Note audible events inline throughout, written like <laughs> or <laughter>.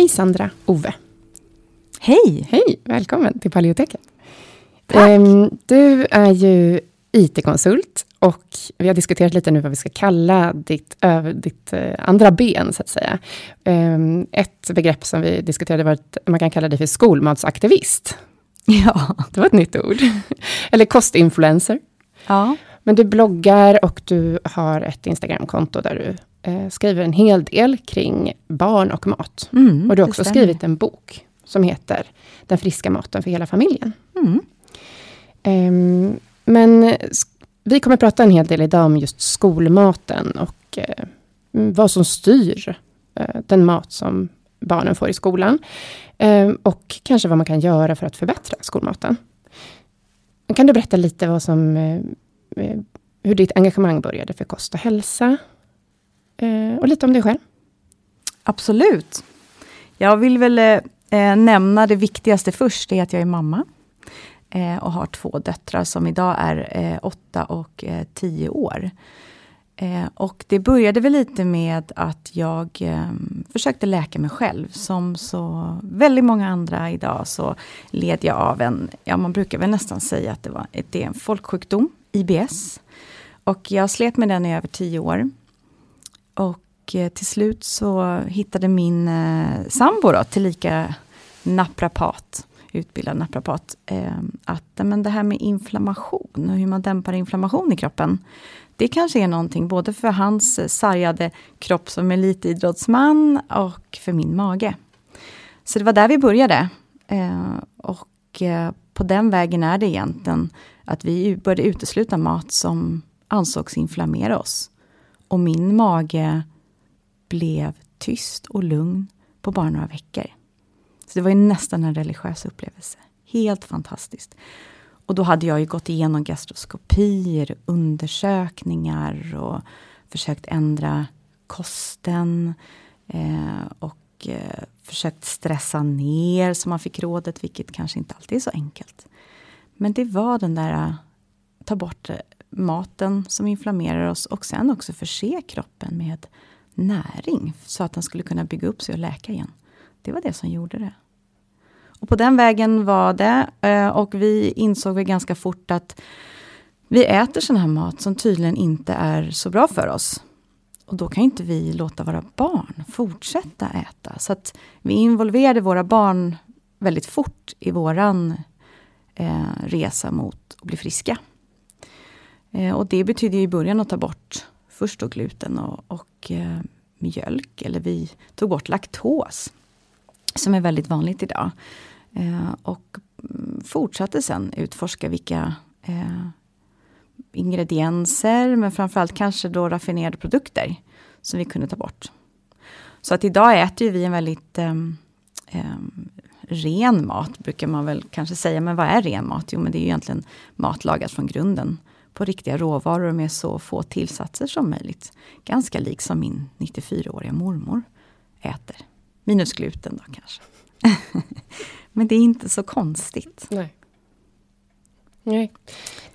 Hej Sandra Ove. Hej! Hej, välkommen till Paleoteket. Tack. Ehm, du är ju IT-konsult och vi har diskuterat lite nu vad vi ska kalla ditt, ditt eh, andra ben, så att säga. Ehm, ett begrepp som vi diskuterade var att man kan kalla dig för skolmatsaktivist. Ja. Det var ett nytt ord. <laughs> Eller kostinfluencer. ja. Men du bloggar och du har ett Instagramkonto där du eh, skriver en hel del kring barn och mat. Mm, och du har också skrivit en bok som heter Den friska maten för hela familjen. Mm. Ehm, men vi kommer prata en hel del idag om just skolmaten och eh, vad som styr eh, den mat som barnen får i skolan. Ehm, och kanske vad man kan göra för att förbättra skolmaten. Kan du berätta lite vad som, eh, eh, hur ditt engagemang började för kost och hälsa? Eh, och lite om dig själv. Absolut. Jag vill väl eh, eh, nämna det viktigaste först, det är att jag är mamma. Eh, och har två döttrar som idag är eh, åtta och eh, tio år. Eh, och det började väl lite med att jag eh, försökte läka mig själv. Som så väldigt många andra idag så led jag av en, ja man brukar väl nästan säga att det, var, det är en folksjukdom, IBS. Och jag slet med den i över tio år. Och eh, till slut så hittade min eh, sambo, då, tillika naprapat, utbildad naprapat, eh, att men det här med inflammation och hur man dämpar inflammation i kroppen. Det kanske är någonting både för hans sargade kropp som elitidrottsman och för min mage. Så det var där vi började. Eh, och eh, på den vägen är det egentligen att vi började utesluta mat som ansågs inflammera oss. Och min mage blev tyst och lugn på bara några veckor. Så det var ju nästan en religiös upplevelse. Helt fantastiskt. Och då hade jag ju gått igenom gastroskopier, undersökningar och försökt ändra kosten. Eh, och eh, försökt stressa ner så man fick rådet, vilket kanske inte alltid är så enkelt. Men det var den där, eh, ta bort eh, maten som inflammerar oss och sen också förse kroppen med näring så att den skulle kunna bygga upp sig och läka igen. Det var det som gjorde det. och på den vägen var det. Eh, och vi insåg väl ganska fort att vi äter sån här mat som tydligen inte är så bra för oss. Och då kan inte vi låta våra barn fortsätta äta. Så att vi involverade våra barn väldigt fort i våran eh, resa mot att bli friska. Eh, och det betyder i början att ta bort först då gluten och, och eh, mjölk. Eller vi tog bort laktos. Som är väldigt vanligt idag. Eh, och mm, fortsatte sen utforska vilka eh, ingredienser, men framförallt kanske då raffinerade produkter som vi kunde ta bort. Så att idag äter vi en väldigt eh, eh, ren mat, brukar man väl kanske säga. Men vad är ren mat? Jo, men det är egentligen mat lagad från grunden. På riktiga råvaror med så få tillsatser som möjligt. Ganska lik som min 94-åriga mormor äter. Minus gluten då kanske. <laughs> men det är inte så konstigt. Nej. Nej.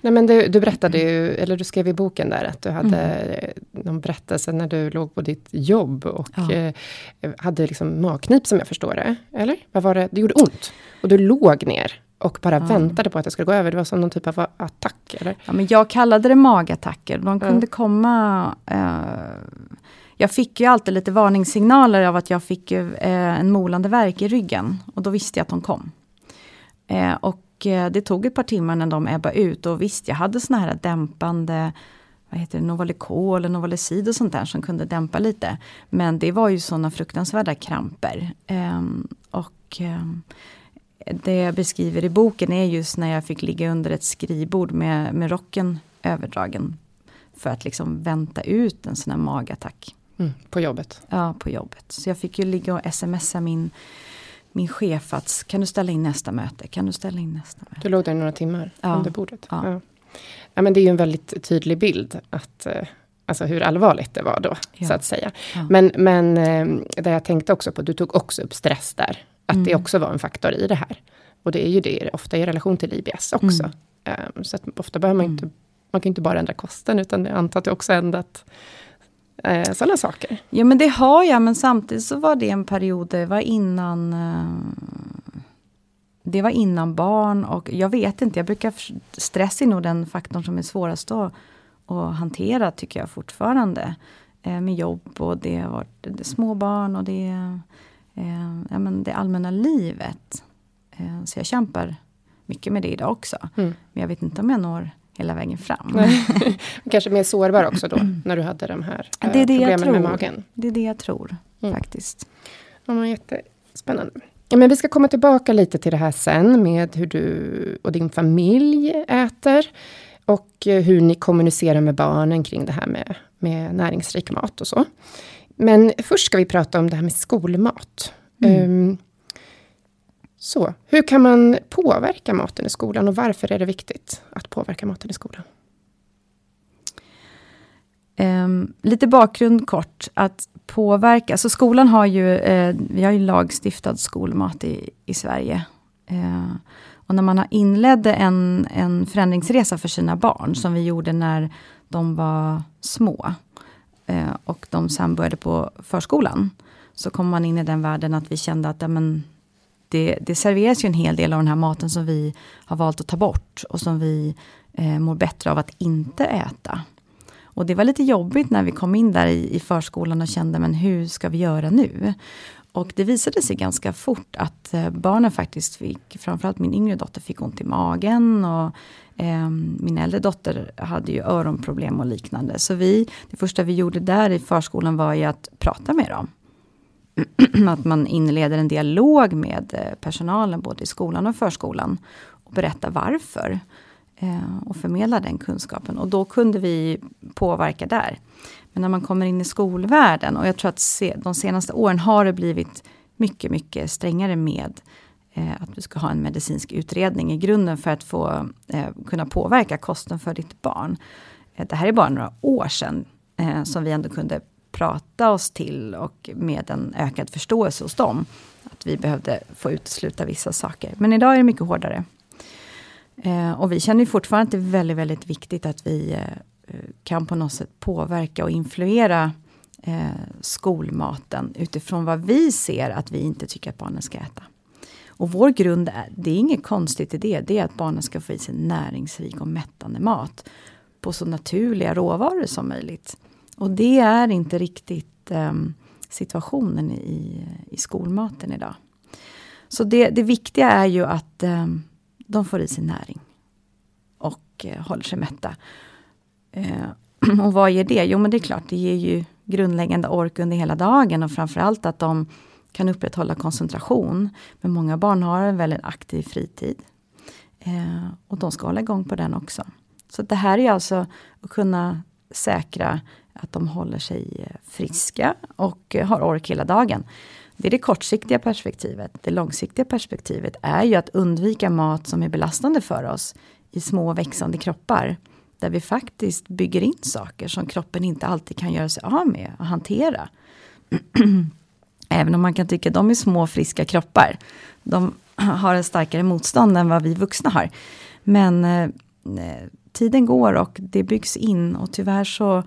Nej men du, du, berättade ju, eller du skrev i boken där att du hade mm. någon berättelse när du låg på ditt jobb och ja. eh, hade liksom magknip som jag förstår det. Eller? Vad var det? Det gjorde ont. Och du låg ner och bara ja. väntade på att det skulle gå över. Det var som någon typ av attack, eller? Ja, men jag kallade det magattacker. De kunde ja. komma... Eh, jag fick ju alltid lite varningssignaler av att jag fick eh, en molande verk i ryggen. Och då visste jag att de kom. Eh, och det tog ett par timmar när de ebbade ut. Och visst, jag hade såna här dämpande vad heter det, Novalucol eller Novalucid och sånt där som kunde dämpa lite. Men det var ju såna fruktansvärda kramper. Um, och um, det jag beskriver i boken är just när jag fick ligga under ett skrivbord med, med rocken överdragen. För att liksom vänta ut en sån här magattack. Mm, på jobbet? Ja, på jobbet. Så jag fick ju ligga och smsa min min chef att kan du ställa in nästa möte? Kan du ställa in nästa möte? Du låg där några timmar ja. under bordet? Ja. ja. ja. men det är ju en väldigt tydlig bild. att eh, Alltså hur allvarligt det var då, ja. så att säga. Men, men eh, det jag tänkte också på, du tog också upp stress där. Att mm. det också var en faktor i det här. Och det är ju det ofta i relation till IBS också. Mm. Um, så att ofta behöver man mm. inte, man kan inte bara ändra kosten, utan jag antar att du också ändrat eh, sådana saker. Ja men det har jag, men samtidigt så var det en period, det var innan eh, det var innan barn och jag vet inte, jag brukar, stress är nog den faktorn som är svårast att, att hantera tycker jag fortfarande. Eh, med jobb och det har varit det små barn och det, eh, ja, men det allmänna livet. Eh, så jag kämpar mycket med det idag också. Mm. Men jag vet inte om jag når hela vägen fram. <laughs> Kanske mer sårbar också då, <clears throat> när du hade de här det är det problemen med magen. Det är det jag tror, mm. faktiskt. Ja, men jättespännande. Ja, men vi ska komma tillbaka lite till det här sen, med hur du och din familj äter. Och eh, hur ni kommunicerar med barnen kring det här med, med näringsrik mat och så. Men först ska vi prata om det här med skolmat. Mm. Um, så, hur kan man påverka maten i skolan och varför är det viktigt att påverka maten i skolan? Um, lite bakgrund kort, att påverka, så skolan har ju, uh, vi har ju lagstiftad skolmat i, i Sverige. Uh, och när man har inledde en, en förändringsresa för sina barn, som vi gjorde när de var små, uh, och de sen började på förskolan, så kom man in i den världen att vi kände att, ja, men, det, det serveras ju en hel del av den här maten som vi har valt att ta bort och som vi eh, mår bättre av att inte äta. Och det var lite jobbigt när vi kom in där i, i förskolan och kände, men hur ska vi göra nu? Och det visade sig ganska fort att eh, barnen faktiskt fick, framförallt min yngre dotter fick ont i magen och eh, min äldre dotter hade ju öronproblem och liknande. Så vi, det första vi gjorde där i förskolan var ju att prata med dem. <clears throat> att man inleder en dialog med eh, personalen både i skolan och förskolan. Och berättar varför. Eh, och förmedla den kunskapen. Och då kunde vi påverka där. Men när man kommer in i skolvärlden, och jag tror att se, de senaste åren har det blivit mycket, mycket strängare med eh, att du ska ha en medicinsk utredning i grunden för att få eh, kunna påverka kosten för ditt barn. Eh, det här är bara några år sedan eh, som vi ändå kunde prata oss till och med en ökad förståelse hos dem. Att vi behövde få utesluta vissa saker. Men idag är det mycket hårdare. Eh, och vi känner fortfarande att det är väldigt, väldigt viktigt att vi eh, kan på något sätt påverka och influera eh, skolmaten utifrån vad vi ser att vi inte tycker att barnen ska äta. Och vår grund är, det är inget konstigt i det, det är att barnen ska få i sig näringsrik och mättande mat på så naturliga råvaror som möjligt. Och det är inte riktigt um, situationen i, i skolmaten idag. Så det, det viktiga är ju att um, de får i sig näring och uh, håller sig mätta. Uh, <clears throat> och vad ger det? Jo men det är klart, det ger ju grundläggande ork under hela dagen och framförallt att de kan upprätthålla koncentration. Men många barn har en väldigt aktiv fritid. Eh, och de ska hålla igång på den också. Så det här är alltså att kunna säkra att de håller sig eh, friska och eh, har ork hela dagen. Det är det kortsiktiga perspektivet. Det långsiktiga perspektivet är ju att undvika mat som är belastande för oss i små växande kroppar. Där vi faktiskt bygger in saker som kroppen inte alltid kan göra sig av med och hantera. <clears throat> Även om man kan tycka att de är små friska kroppar. De <clears throat> har en starkare motstånd än vad vi vuxna har. Men eh, eh tiden går och det byggs in och tyvärr så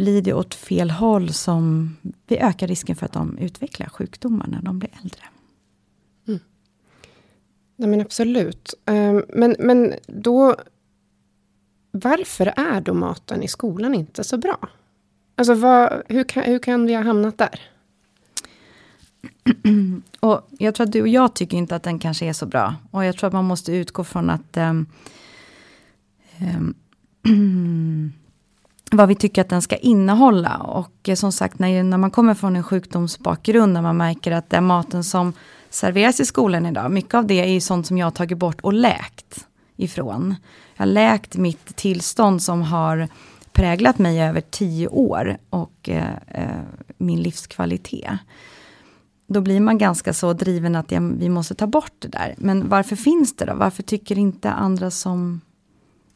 blir det åt fel håll som vi ökar risken för att de utvecklar sjukdomar när de blir äldre. Mm. Ja, men absolut. Um, men, men då... Varför är då maten i skolan inte så bra? Alltså vad, hur, kan, hur kan vi ha hamnat där? <clears throat> och jag tror att du och jag tycker inte att den kanske är så bra. Och jag tror att man måste utgå från att um, um, <clears throat> vad vi tycker att den ska innehålla. Och eh, som sagt, när, när man kommer från en sjukdomsbakgrund, när man märker att den maten som serveras i skolan idag, mycket av det är ju sånt som jag har tagit bort och läkt ifrån. Jag har läkt mitt tillstånd som har präglat mig i över tio år och eh, eh, min livskvalitet. Då blir man ganska så driven att ja, vi måste ta bort det där. Men varför finns det då? Varför tycker inte andra som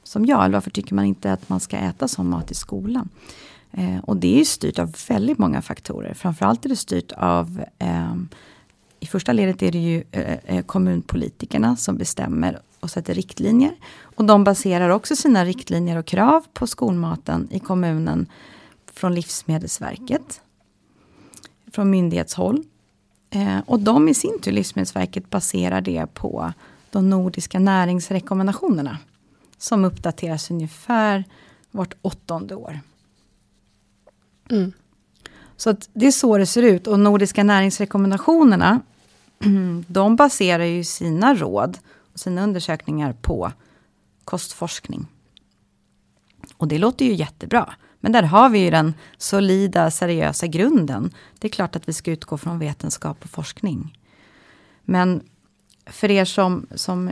som jag? Eller varför tycker man inte att man ska äta sån mat i skolan? Eh, och det är styrt av väldigt många faktorer. Framförallt är det styrt av eh, i första ledet är det ju eh, eh, kommunpolitikerna som bestämmer och sätter riktlinjer. Och de baserar också sina riktlinjer och krav på skolmaten i kommunen från Livsmedelsverket. Från myndighetshåll. Eh, och de i sin tur, Livsmedelsverket, baserar det på de nordiska näringsrekommendationerna som uppdateras ungefär vart åttonde år. Mm. Så det är så det ser ut. Och Nordiska näringsrekommendationerna, <clears throat> de baserar ju sina råd och sina undersökningar på kostforskning. Och det låter ju jättebra. Men där har vi ju den solida, seriösa grunden. Det är klart att vi ska utgå från vetenskap och forskning. Men för er som, som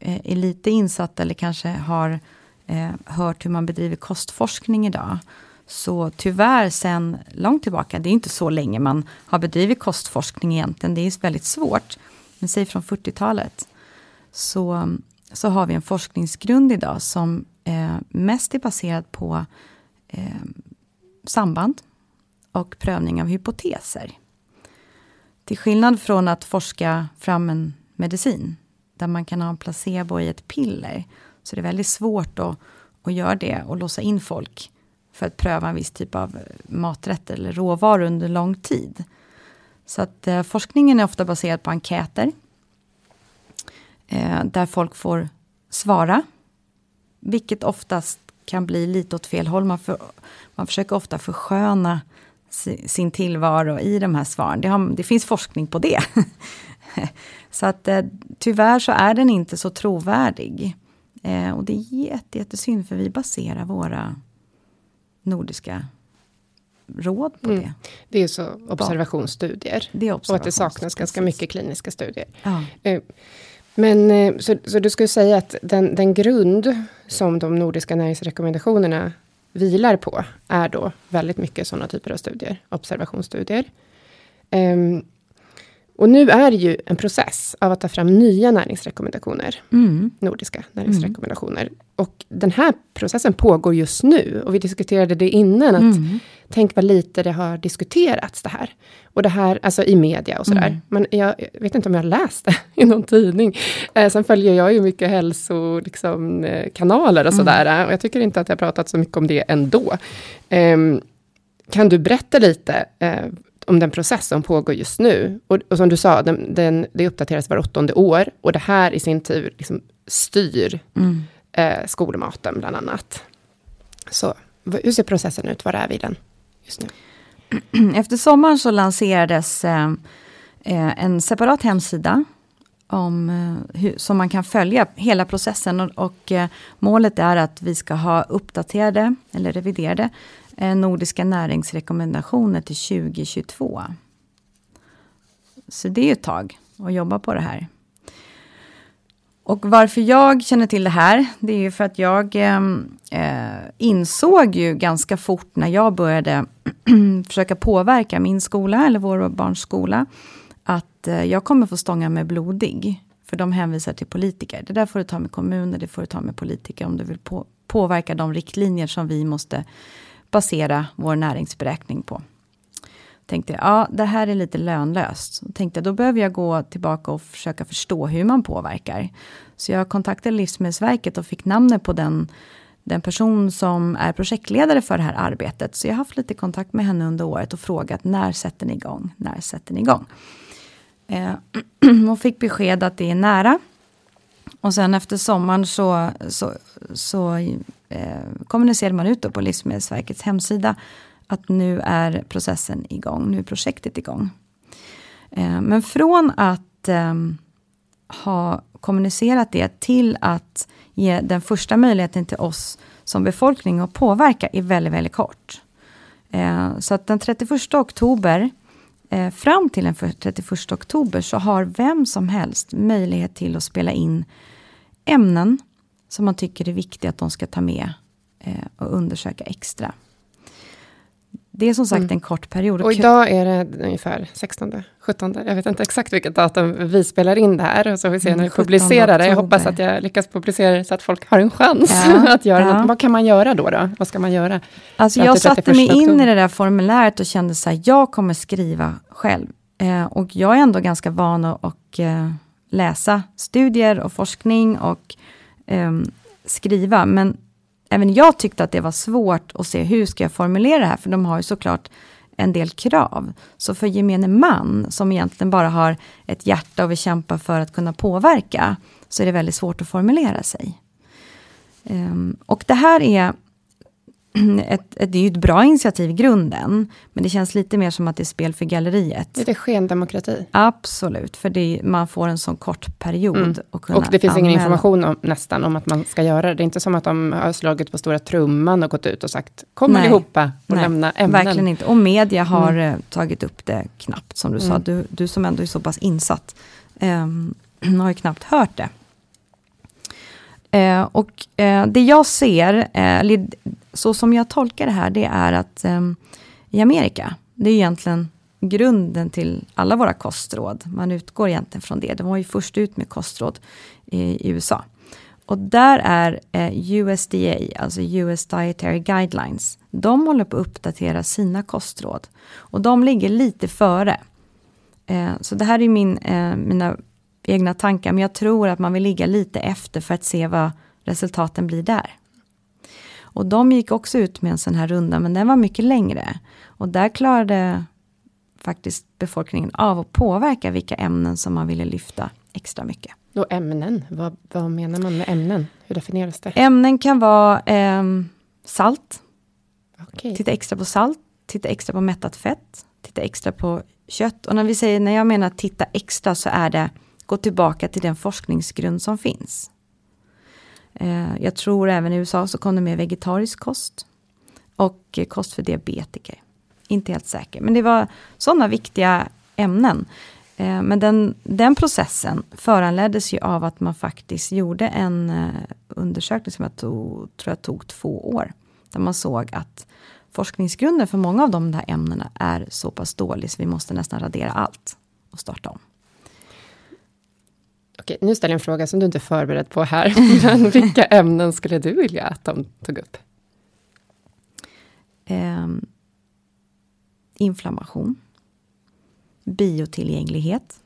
eh, är lite insatta eller kanske har eh, hört hur man bedriver kostforskning idag. Så tyvärr sen långt tillbaka, det är inte så länge man har bedrivit kostforskning egentligen, det är väldigt svårt. Men säg från 40-talet. Så, så har vi en forskningsgrund idag som eh, mest är baserad på eh, samband och prövning av hypoteser. Till skillnad från att forska fram en medicin, där man kan ha en placebo i ett piller, så det är väldigt svårt att, att göra det och låsa in folk för att pröva en viss typ av eh, maträtt eller råvaror under lång tid. Så att eh, forskningen är ofta baserad på enkäter. Eh, där folk får svara. Vilket oftast kan bli lite åt fel håll. Man, för, man försöker ofta försköna si, sin tillvaro i de här svaren. Det, har, det finns forskning på det. <laughs> <laughs> Så att eh, tyvärr så är den inte så trovärdig. Eh, och det är jätte, jättesynd för vi baserar våra nordiska råd på mm. det. Det är så observationsstudier. Det är och att det saknas ganska mycket kliniska studier. Ja. Eh, men så, så du skulle säga att den, den grund som de nordiska näringsrekommendationerna vilar på är då väldigt mycket sådana typer av studier, observationsstudier. Um, och nu är det ju en process av att ta fram nya näringsrekommendationer. Mm. Nordiska näringsrekommendationer. Mm. Och den här processen pågår just nu. Och vi diskuterade det innan. att mm. Tänk vad lite det har diskuterats det här. Och det här, alltså i media och sådär. Mm. Men jag, jag, vet inte om jag har läst det <laughs> i någon tidning. Eh, sen följer jag ju mycket hälsokanaler liksom, eh, kanaler och mm. sådär. Och jag tycker inte att jag pratat så mycket om det ändå. Eh, kan du berätta lite eh, om den process som pågår just nu. Och, och som du sa, den, den, det uppdateras var åttonde år. Och det här i sin tur liksom styr mm. eh, skolmaten bland annat. Så hur ser processen ut? Var är vi i den just nu? <clears throat> Efter sommaren så lanserades eh, eh, en separat hemsida om, eh, hur, som man kan följa hela processen. Och, och eh, målet är att vi ska ha uppdaterade eller reviderade Eh, nordiska näringsrekommendationer till 2022. Så det är ett tag att jobba på det här. Och varför jag känner till det här, det är ju för att jag ehm, eh, insåg ju ganska fort när jag började <clears throat> försöka påverka min skola, eller vår barns skola, att eh, jag kommer få stånga mig blodig. För de hänvisar till politiker. Det där får du ta med kommuner, det får du ta med politiker om du vill på, påverka de riktlinjer som vi måste basera vår näringsberäkning på. Tänkte jag, ja det här är lite lönlöst. Tänkte då behöver jag gå tillbaka och försöka förstå hur man påverkar. Så jag kontaktade Livsmedelsverket och fick namnet på den, den person som är projektledare för det här arbetet. Så jag har haft lite kontakt med henne under året och frågat när sätter ni igång? När sätter ni igång? Eh, <clears throat> och fick besked att det är nära. Och sen efter sommaren så, så, så eh, kommunicerade man ut då på Livsmedelsverkets hemsida att nu är processen igång, nu är projektet igång. Eh, men från att eh, ha kommunicerat det till att ge den första möjligheten till oss som befolkning att påverka är väldigt, väldigt kort. Eh, så att den 31 oktober eh, fram till den 31 oktober så har vem som helst möjlighet till att spela in ämnen som man tycker är viktiga att de ska ta med eh, och undersöka extra. Det är som sagt mm. en kort period. Och idag är det ungefär 16, 17, jag vet inte exakt vilket datum vi spelar in det här. Och så får vi se när vi mm, publicerar det. Jag hoppas att jag lyckas publicera det så att folk har en chans ja, <laughs> att göra ja. något. Vad kan man göra då? då? Vad ska man göra? Alltså jag satte mig in i det där formuläret och kände så här, jag kommer skriva själv. Eh, och jag är ändå ganska van att och, eh, läsa studier och forskning och eh, skriva. Men även jag tyckte att det var svårt att se hur ska jag formulera det här, för de har ju såklart en del krav. Så för gemene man, som egentligen bara har ett hjärta och vill kämpa för att kunna påverka, så är det väldigt svårt att formulera sig. Um, och det här är <clears throat> ett, ett, det är ju ett bra initiativ i grunden, men det känns lite mer som att det är spel för galleriet. Är skendemokrati. Absolut, för det, man får en sån kort period. Mm. Och, och det finns anmäla. ingen information om, nästan om att man ska göra det. Det är inte som att de har slagit på stora trumman och gått ut och sagt kom allihopa och Nej, lämna ämnen. Verkligen inte. Och media har mm. Tagit upp det knappt, som du mm. sa. Du, du som ändå är så pass insatt, um, <clears throat> har ju knappt hört det. Eh, och eh, det jag ser, eh, så som jag tolkar det här, det är att ehm, i Amerika, det är egentligen grunden till alla våra kostråd. Man utgår egentligen från det. De var ju först ut med kostråd i, i USA. Och där är eh, USDA, alltså US Dietary Guidelines, de håller på att uppdatera sina kostråd. Och de ligger lite före. Eh, så det här är min, eh, mina egna tankar, men jag tror att man vill ligga lite efter för att se vad resultaten blir där. Och de gick också ut med en sån här runda, men den var mycket längre. Och där klarade faktiskt befolkningen av att påverka vilka ämnen som man ville lyfta extra mycket. Och ämnen, vad, vad menar man med ämnen? Hur definieras det? Ämnen kan vara eh, salt. Okay. Titta extra på salt, titta extra på mättat fett, titta extra på kött. Och när vi säger, när jag menar titta extra så är det gå tillbaka till den forskningsgrund som finns. Eh, jag tror även i USA så kom det med vegetarisk kost. Och kost för diabetiker. Inte helt säker, men det var sådana viktiga ämnen. Eh, men den, den processen föranleddes ju av att man faktiskt gjorde en eh, undersökning som jag tog, tror jag tog två år. Där man såg att forskningsgrunden för många av de där ämnena är så pass dålig så vi måste nästan radera allt och starta om. Okej, nu ställer jag en fråga som du inte är förberedd på här. <laughs> Men vilka ämnen skulle du vilja att de tog upp? Um, inflammation. Biotillgänglighet.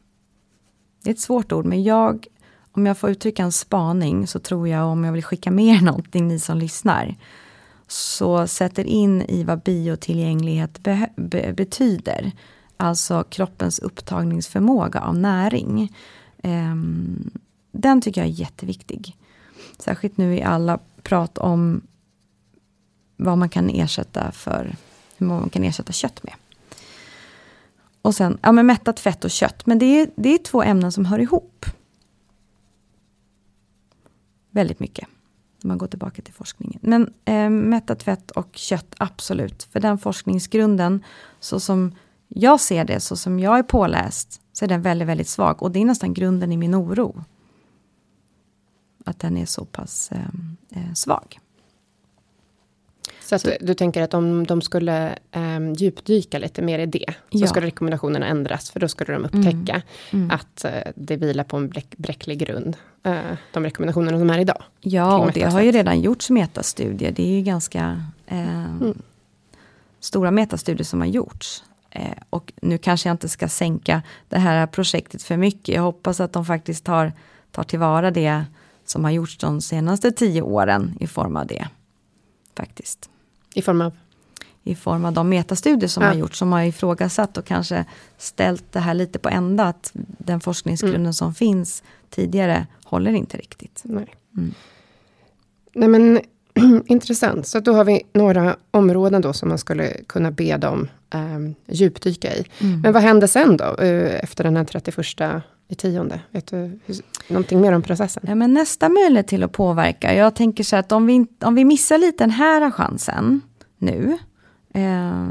Det är ett svårt ord, men jag, om jag får uttrycka en spaning, så tror jag om jag vill skicka med <laughs> någonting, ni som lyssnar, så sätter in i vad biotillgänglighet be, be, betyder, alltså kroppens upptagningsförmåga av näring. Ehm, den tycker jag är jätteviktig. Särskilt nu i alla prat om vad man kan ersätta för, hur man kan ersätta kött med. Och sen, ja men mättat fett och kött, men det är, det är två ämnen som hör ihop. Väldigt mycket. Om man går tillbaka till forskningen. Men eh, mättat fett och kött, absolut. För den forskningsgrunden, så som jag ser det, så som jag är påläst, så är den väldigt, väldigt svag. Och det är nästan grunden i min oro. Att den är så pass eh, eh svag. Så, att så du tänker att om de skulle um, djupdyka lite mer i det, så ja. skulle rekommendationerna ändras, för då skulle de upptäcka mm. Mm. att uh, det vilar på en bräck, bräcklig grund, uh, de rekommendationerna som är idag. Ja, och det har ju redan gjorts metastudier, det är ju ganska uh, mm. stora metastudier som har gjorts. Eh, och nu kanske jag inte ska sänka det här projektet för mycket, jag hoppas att de faktiskt tar, tar tillvara det som har gjorts de senaste tio åren i form av det. Faktiskt. I form av? I form av de metastudier som ja. har gjorts, som har ifrågasatt och kanske ställt det här lite på ända, att den forskningsgrunden mm. som finns tidigare håller inte riktigt. Nej, mm. Nej men <clears throat> intressant. Så då har vi några områden då som man skulle kunna be dem um, djupdyka i. Mm. Men vad händer sen då, uh, efter den här 31 i tionde? Vet du hur, någonting mer om processen? Ja, men nästa möjlighet till att påverka, jag tänker så att om vi, om vi missar lite den här chansen nu, eh,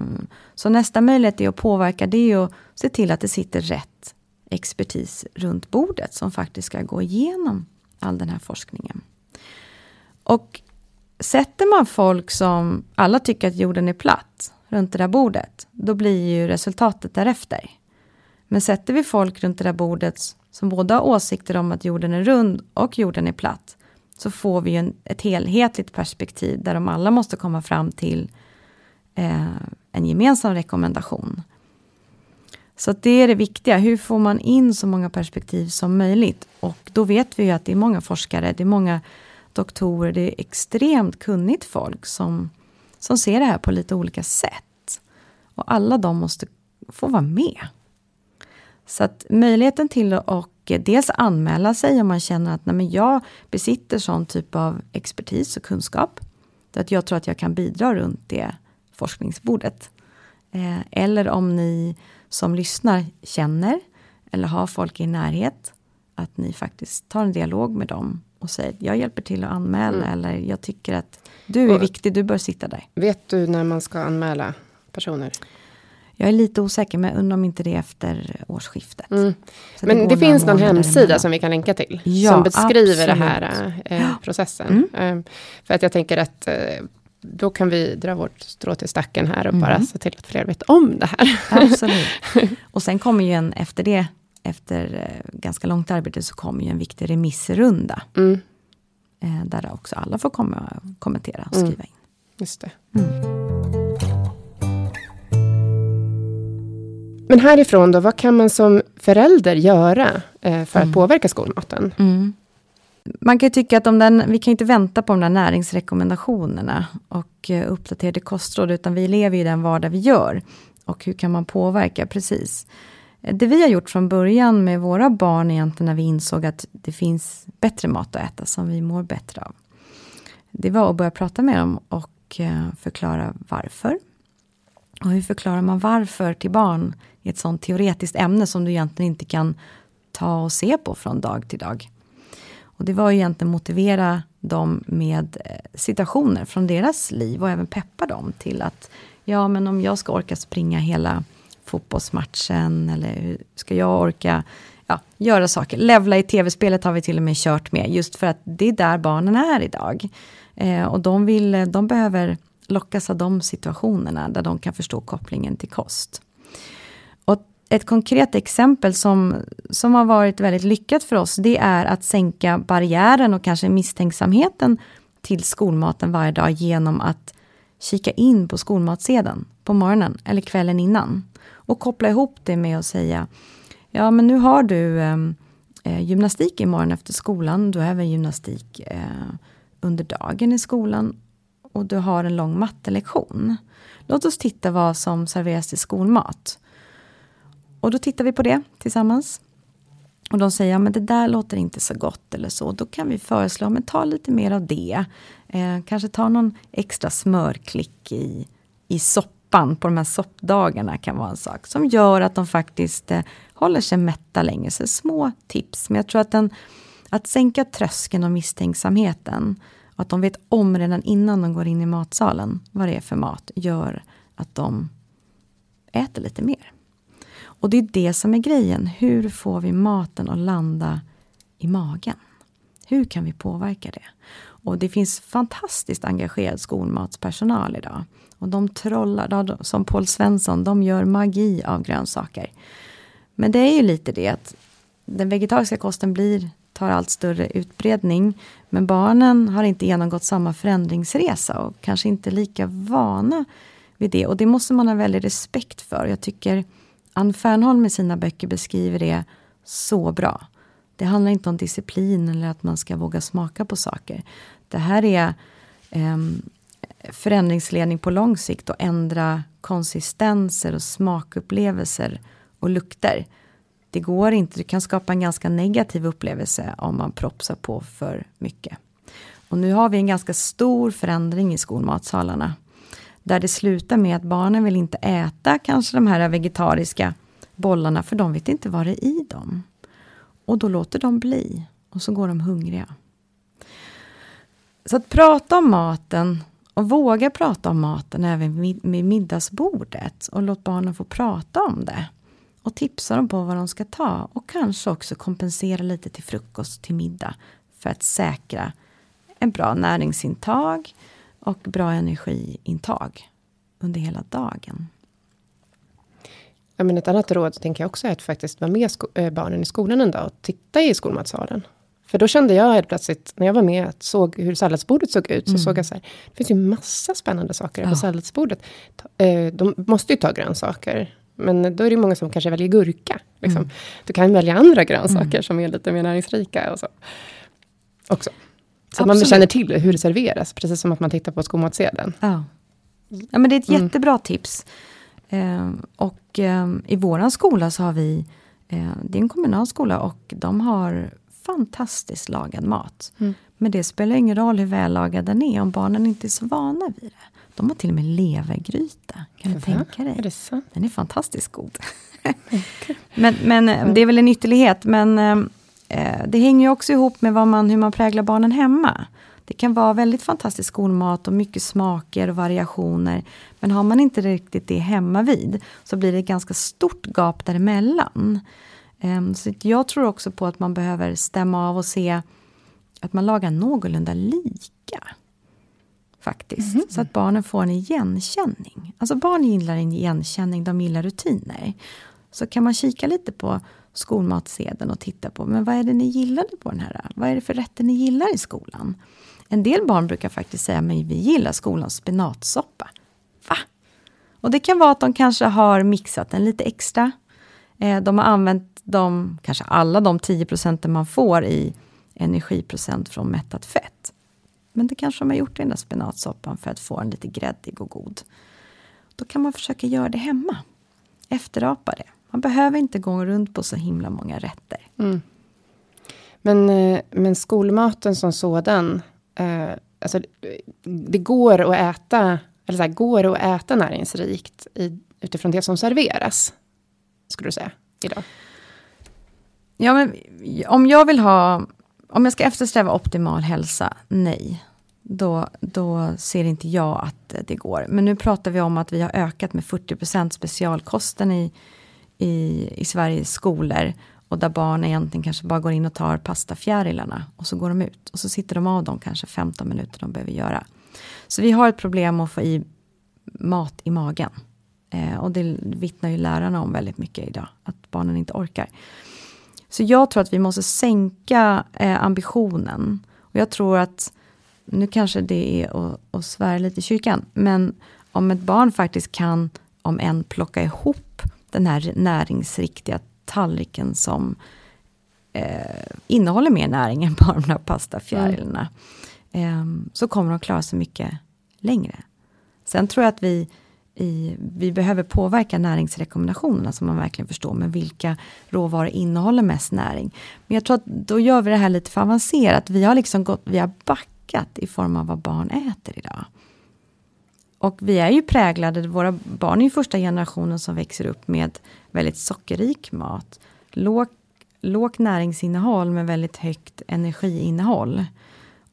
så nästa möjlighet är att påverka, det är att se till att det sitter rätt expertis runt bordet, som faktiskt ska gå igenom all den här forskningen. Och sätter man folk som alla tycker att jorden är platt runt det där bordet, då blir ju resultatet därefter. Men sätter vi folk runt det där bordet som både har åsikter om att jorden är rund och jorden är platt, så får vi en, ett helhetligt perspektiv där de alla måste komma fram till eh, en gemensam rekommendation. Så det är det viktiga, hur får man in så många perspektiv som möjligt? Och då vet vi ju att det är många forskare, det är många doktorer, det är extremt kunnigt folk som, som ser det här på lite olika sätt. Och alla de måste få vara med. Så att möjligheten till att eh, dels anmäla sig om man känner att nej men jag besitter sån typ av expertis och kunskap. Att jag tror att jag kan bidra runt det forskningsbordet. Eh, eller om ni som lyssnar känner eller har folk i närhet, att ni faktiskt tar en dialog med dem och säger jag hjälper till att anmäla mm. eller jag tycker att du är och, viktig, du bör sitta där. Vet du när man ska anmäla personer? Jag är lite osäker, men undrar om inte det är efter årsskiftet. Mm. Men det, det finns någon hemsida som vi kan länka till. Ja, som beskriver den här äh, processen. Mm. Äh, för att jag tänker att äh, då kan vi dra vårt strå till stacken här och mm. bara se till att fler vet om det här. Absolut. <laughs> Och sen kommer ju en, efter det, efter ganska långt arbete, så kommer ju en viktig remissrunda. Mm. där också alla får komma och kommentera och mm. skriva in. Just det. Mm. Men härifrån då, vad kan man som förälder göra eh, för mm. att påverka skolmaten? Mm. Man kan tycka att om den, vi kan inte vänta på de där näringsrekommendationerna och eh, uppdaterade kostråd, utan vi lever i den vardag vi gör. Och hur kan man påverka? Precis. Det vi har gjort från början med våra barn egentligen när vi insåg att det finns bättre mat att äta som vi mår bättre av. Det var att börja prata med dem och eh, förklara varför. Och hur förklarar man varför till barn i ett sånt teoretiskt ämne som du egentligen inte kan ta och se på från dag till dag. Och det var egentligen motivera dem med eh, situationer från deras liv och även peppa dem till att ja, men om jag ska orka springa hela fotbollsmatchen eller hur ska jag orka ja, göra saker. Levla i tv-spelet har vi till och med kört med just för att det är där barnen är idag. Eh, och de, vill, de behöver lockas av de situationerna där de kan förstå kopplingen till kost. Och ett konkret exempel som, som har varit väldigt lyckat för oss, det är att sänka barriären och kanske misstänksamheten till skolmaten varje dag genom att kika in på skolmatsedeln på morgonen eller kvällen innan. Och koppla ihop det med att säga, ja men nu har du ehm, eh, gymnastik imorgon efter skolan, du har även gymnastik eh, under dagen i skolan och du har en lång mattelektion. Låt oss titta vad som serveras till skolmat. och då tittar vi på det tillsammans. Och de säger, ja men det där låter inte så gott eller så. Då kan vi föreslå, men ta lite mer av det. Eh, kanske ta någon extra smörklick i, i soppan på de här soppdagarna kan vara en sak. Som gör att de faktiskt eh, håller sig mätta längre. Så små tips. Men jag tror att, den, att sänka tröskeln och misstänksamheten. Och att de vet om redan innan de går in i matsalen vad det är för mat. Gör att de äter lite mer. Och det är det som är grejen. Hur får vi maten att landa i magen? Hur kan vi påverka det? Och det finns fantastiskt engagerad skolmatspersonal idag. Och de trollar, som Paul Svensson, de gör magi av grönsaker. Men det är ju lite det att den vegetariska kosten blir, tar allt större utbredning. Men barnen har inte genomgått samma förändringsresa och kanske inte lika vana vid det. Och det måste man ha väldigt respekt för. Jag tycker Ann Fernholm i sina böcker beskriver det så bra. Det handlar inte om disciplin eller att man ska våga smaka på saker. Det här är eh, förändringsledning på lång sikt och ändra konsistenser och smakupplevelser och lukter. Det går inte, du kan skapa en ganska negativ upplevelse om man propsar på för mycket. Och nu har vi en ganska stor förändring i skolmatsalarna. Där det slutar med att barnen vill inte äta kanske de här vegetariska bollarna för de vet inte vad det är i dem. Och då låter de bli och så går de hungriga. Så att prata om maten och våga prata om maten även vid middagsbordet och låt barnen få prata om det. Och tipsa dem på vad de ska ta och kanske också kompensera lite till frukost, till middag för att säkra en bra näringsintag och bra energiintag under hela dagen. Ja, men ett annat råd tänker jag också är att faktiskt vara med äh, barnen i skolan en dag och titta i skolmatsalen. För då kände jag helt plötsligt, när jag var med, och såg hur salladsbordet såg ut, så mm. såg jag så här, det finns ju massa spännande saker ja. på salladsbordet. Eh, de måste ju ta grönsaker, men då är det många som kanske väljer gurka. Liksom. Mm. Du kan välja andra grönsaker mm. som är lite mer näringsrika. Och så. Också. Så att man känner till hur det serveras, precis som att man tittar på skolmatsedeln. Ja. ja, men det är ett mm. jättebra tips. Eh, och eh, i våran skola så har vi, eh, det är en kommunal skola och de har fantastiskt lagad mat. Mm. Men det spelar ingen roll hur vällagad den är om barnen inte är så vana vid det. De har till och med levergryta. Kan du tänka dig? Är det sant? Den är fantastiskt god. men <laughs> men mm. det är väl en ytterlighet. Men eh, det hänger ju också ihop med man, hur man präglar barnen hemma. Det kan vara väldigt fantastisk skolmat och mycket smaker och variationer. Men har man inte riktigt det hemma vid så blir det ett ganska stort gap däremellan. Um, så jag tror också på att man behöver stämma av och se att man lagar någorlunda lika. Faktiskt. Mm -hmm. Så att barnen får en igenkänning. Alltså barn gillar en igenkänning, de gillar rutiner. Så kan man kika lite på skolmatsedeln och titta på, men vad är det ni gillade på den här? Vad är det för rätter ni gillar i skolan? En del barn brukar faktiskt säga, men vi gillar skolans spenatsoppa. Va? Och det kan vara att de kanske har mixat den lite extra. Eh, de har använt de, kanske alla de 10 procenten man får i energiprocent från mättat fett. Men det kanske de har gjort i den där spenatsoppan för att få den lite gräddig och god. Då kan man försöka göra det hemma. Efterapa det. Man behöver inte gå runt på så himla många rätter. Mm. Men, eh, men skolmaten som sådan, eh, alltså, det går att äta, eller så här, går att äta näringsrikt i, utifrån det som serveras? Skulle du säga, idag? Ja, men om jag vill ha, om jag ska eftersträva optimal hälsa, nej. Då, då ser inte jag att det går. Men nu pratar vi om att vi har ökat med 40% specialkosten i, i, i Sveriges skolor. Och där barn egentligen kanske bara går in och tar pastafjärilarna och så går de ut. Och så sitter de av dem kanske 15 minuter de behöver göra. Så vi har ett problem att få i mat i magen. Eh, och det vittnar ju lärarna om väldigt mycket idag, att barnen inte orkar. Så jag tror att vi måste sänka eh, ambitionen. Och jag tror att, nu kanske det är att, att svära lite i kyrkan, men om ett barn faktiskt kan, om en plocka ihop den här näringsriktiga tallriken som eh, innehåller mer näring <laughs> än bara de här pastafjärilarna. Mm. Eh, så kommer de klara sig mycket längre. Sen tror jag att vi i, vi behöver påverka näringsrekommendationerna så man verkligen förstår, men vilka råvaror innehåller mest näring? Men jag tror att då gör vi det här lite för avancerat. Vi har liksom gått, vi har backat i form av vad barn äter idag. Och vi är ju präglade, våra barn är ju första generationen som växer upp med väldigt sockerrik mat. Låg, lågt näringsinnehåll med väldigt högt energiinnehåll.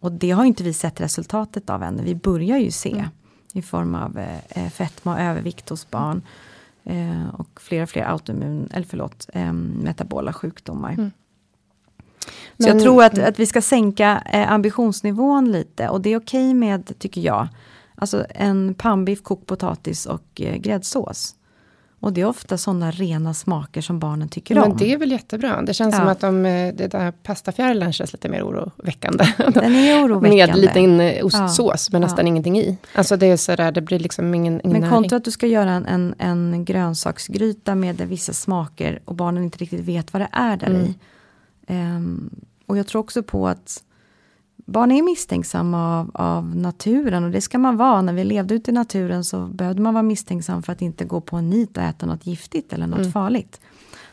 Och det har inte vi sett resultatet av än. Vi börjar ju se mm. i form av eh, fetma och övervikt hos barn. Eh, och fler och fler autoimmun, eller förlåt, eh, metabola sjukdomar. Mm. Så jag tror att, att vi ska sänka eh, ambitionsnivån lite och det är okej okay med, tycker jag, alltså en pannbiff, kokt potatis och eh, gräddsås. Och det är ofta sådana rena smaker som barnen tycker men om. Det är väl jättebra. Det känns ja. som att de, eh, det där pastafjärilen känns lite mer oroväckande. <laughs> Den är oroväckande. Med liten eh, ostsås, ja. men nästan ja. ingenting i. Alltså det är sådär, det blir liksom ingen, ingen Men kontra att du ska göra en, en, en grönsaksgryta med vissa smaker och barnen inte riktigt vet vad det är där mm. i. Um, och jag tror också på att barn är misstänksamma av, av, naturen och det ska man vara. När vi levde ute i naturen så behövde man vara misstänksam för att inte gå på en nit och äta något giftigt eller något mm. farligt.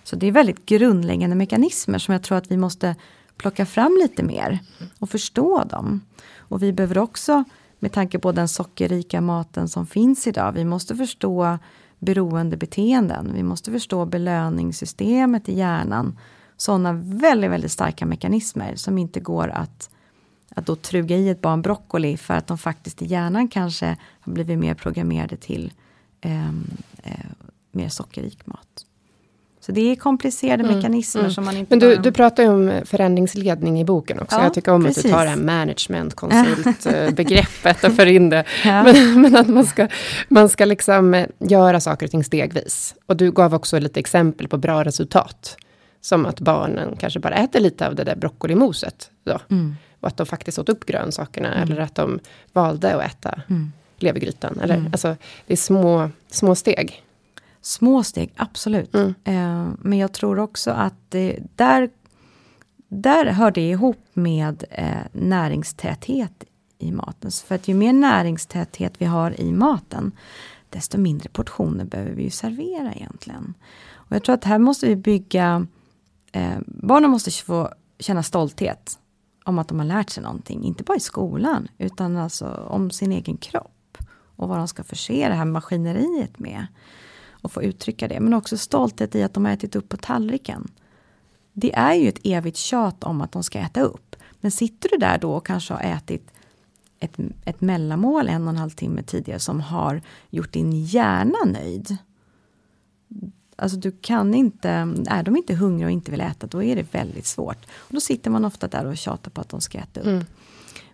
Så det är väldigt grundläggande mekanismer som jag tror att vi måste plocka fram lite mer och förstå dem. Och vi behöver också, med tanke på den sockerrika maten som finns idag, vi måste förstå beroendebeteenden. Vi måste förstå belöningssystemet i hjärnan. Sådana väldigt, väldigt starka mekanismer som inte går att att då truga i ett barn broccoli för att de faktiskt i hjärnan kanske har blivit mer programmerade till eh, eh, mer sockerrik mat. Så det är komplicerade mm, mekanismer mm. som man inte Men du, du pratar ju om förändringsledning i boken också. Ja, jag tycker om precis. att du tar det här management, konsultbegreppet <laughs> och för in det. <laughs> Ja. Men, men, att man ska, man ska liksom eh, göra saker och ting stegvis. Och du gav också lite exempel på bra resultat. Som att barnen kanske bara äter lite av det där broccolimoset. Då. Mm. Och att de faktiskt åt upp grönsakerna. Mm. Eller att de valde att äta mm. levergrytan. Eller, mm. Alltså, det är små, små steg. Små steg, absolut. Mm. Eh, men jag tror också att det, där, där hör det ihop med eh, näringstäthet i maten. För att ju mer näringstäthet vi har i maten, desto mindre portioner behöver vi ju servera egentligen. Och jag tror att här måste vi bygga, eh, barnen måste få känna stolthet om att de har lärt sig någonting, inte bara i skolan, utan alltså om sin egen kropp. Och vad de ska förse det här maskineriet med. Och få uttrycka det, men också stolthet i att de har ätit upp på tallriken. Det är ju ett evigt tjat om att de ska äta upp. Men sitter du där då och kanske har ätit ett, ett mellanmål en och en halv timme tidigare som har gjort din hjärna nöjd. Alltså du kan inte, är de inte hungriga och inte vill äta, då är det väldigt svårt. Och då sitter man ofta där och tjatar på att de ska äta upp. Mm.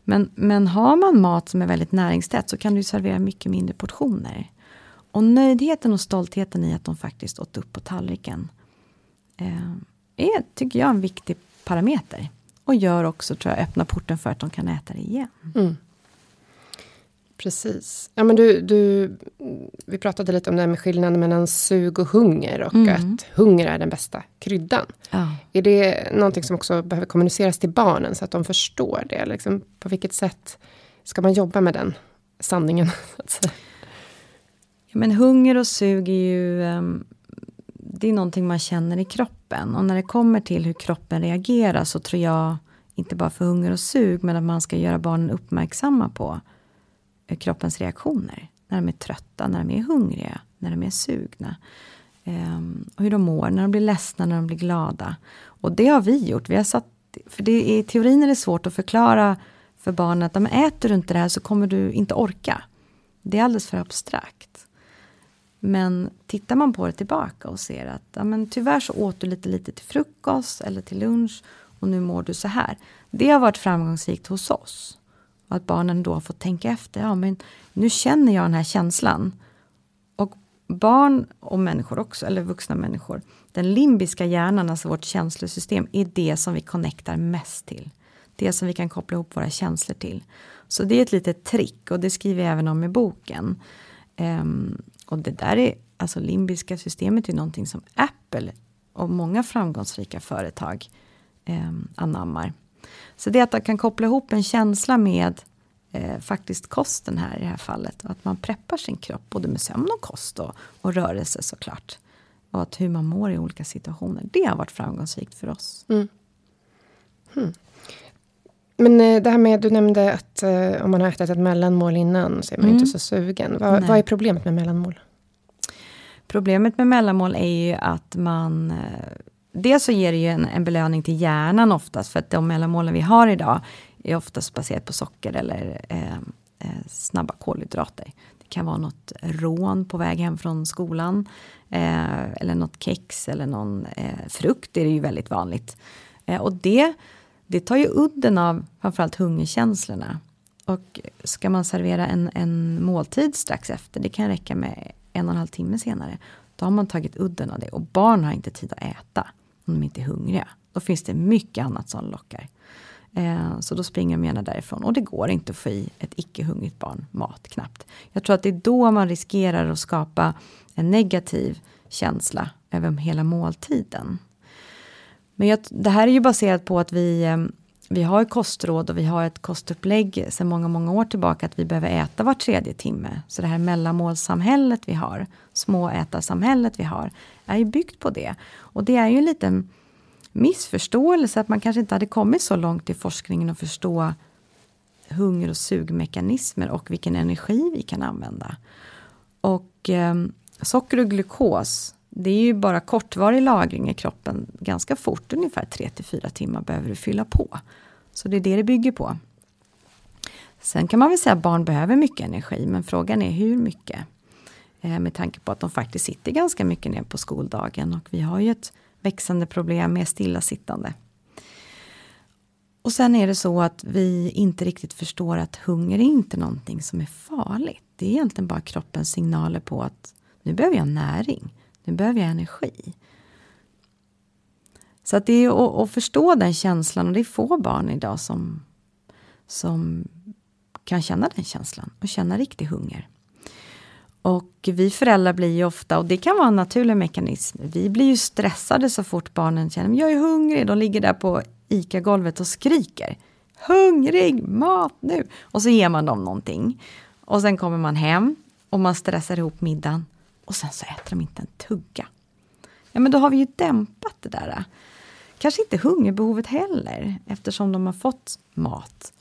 Men, men har man mat som är väldigt näringstät så kan du servera mycket mindre portioner. Och nöjdheten och stoltheten i att de faktiskt åt upp på tallriken eh, är, tycker jag, en viktig parameter. Och gör också, tror jag, öppna porten för att de kan äta det igen. Mm. Precis. Ja, men du, du, vi pratade lite om det här med skillnaden mellan sug och hunger och mm. att hunger är den bästa kryddan. Ja. Är det någonting som också behöver kommuniceras till barnen så att de förstår det? Liksom, på vilket sätt ska man jobba med den sanningen? <laughs> Ja, men hunger och sug är ju um, det är någonting man känner i kroppen. Och när det kommer till hur kroppen reagerar så tror jag, inte bara för hunger och sug, men att man ska göra barnen uppmärksamma på Eh, kroppens reaktioner. När de är trötta, när de är hungriga, när de är sugna. Um, och hur de mår, när de blir ledsna, när de blir glada. Och det har vi gjort. Vi har satt, för det, i teorin är det svårt att förklara för barnen att äter du inte det här så kommer du inte orka. Det är alldeles för abstrakt. Men tittar man på det tillbaka och ser att ja, men tyvärr så åt du lite lite till frukost eller till lunch och nu mår du så här. Det har varit framgångsrikt hos oss. Och att barnen då har fått tänka efter. Ja, men nu känner jag den här känslan. Och barn och människor också, eller vuxna människor. Den limbiska hjärnan, alltså vårt känslosystem, är det som vi connectar mest till. Det som vi kan koppla ihop våra känslor till. Så det är ett litet trick och det skriver jag även om i boken. Um, och det där är, alltså limbiska systemet är någonting som Apple och många framgångsrika företag um, anammar. Så det är att man kan koppla ihop en känsla med eh, faktiskt kosten här i det här fallet. Och att man preppar sin kropp både med sömn och kost och, och rörelse såklart. Och att hur man mår i olika situationer. Det har varit framgångsrikt för oss. Mm. Hmm. Men eh, det här med, du nämnde att eh, om man har ätit ett mellanmål innan så är man mm. inte så sugen. Vad, vad, är problemet med mellanmål? Problemet med mellanmål är ju att man eh, Dels så ger det ju en, en belöning till hjärnan oftast, för att de mellanmålen vi har idag är oftast baserat på socker eller eh, eh, snabba kolhydrater. Det kan vara något rån på väg hem från skolan. Eh, eller något kex eller någon eh, frukt är det ju väldigt vanligt. Eh, och det, det tar ju udden av framförallt hungerkänslorna. Och ska man servera en, en måltid strax efter, det kan räcka med en och en halv timme senare. Då har man tagit udden av det och barn har inte tid att äta om de inte är hungriga. Då finns det mycket annat som lockar. Eh, så då springer de gärna därifrån. Och det går inte att få i ett icke-hungrigt barn mat knappt. Jag tror att det är då man riskerar att skapa en negativ känsla över hela måltiden. Men jag, det här är ju baserat på att vi, eh, vi har ett kostråd och vi har ett kostupplägg sedan många, många år tillbaka att vi behöver äta var tredje timme. Så det här mellanmålssamhället vi har, småätarsamhället vi har, är ju byggt på det. Och det är ju en liten missförståelse att man kanske inte hade kommit så långt i forskningen att förstå hunger och sugmekanismer och vilken energi vi kan använda. Och eh, socker och glukos, det är ju bara kortvarig lagring i kroppen. Ganska fort, ungefär 3 4 timmar behöver du fylla på. Så det är det det bygger på. Sen kan man väl säga att barn behöver mycket energi, men frågan är hur mycket. Eh, med tanke på att de faktiskt sitter ganska mycket ner på skoldagen och vi har ju ett växande problem med stillasittande. Och sen är det så att vi inte riktigt förstår att hunger är inte någonting som är farligt. Det är egentligen bara kroppens signaler på att nu behöver jag näring, nu behöver jag energi. Så att det är att, att förstå den känslan och det är få barn idag som, som kan känna den känslan och känna riktig hunger. Och vi föräldrar blir ju ofta, och det kan vara en naturlig mekanism, vi blir ju stressade så fort barnen känner att jag är hungrig. De ligger där på ICA-golvet och skriker. Hungrig, mat nu! Och så ger man dem någonting. Och sen kommer man hem och man stressar ihop middagen. Och sen så äter de inte en tugga. Ja men då har vi ju dämpat det där. Äh, kanske inte hungerbehovet heller eftersom de har fått mat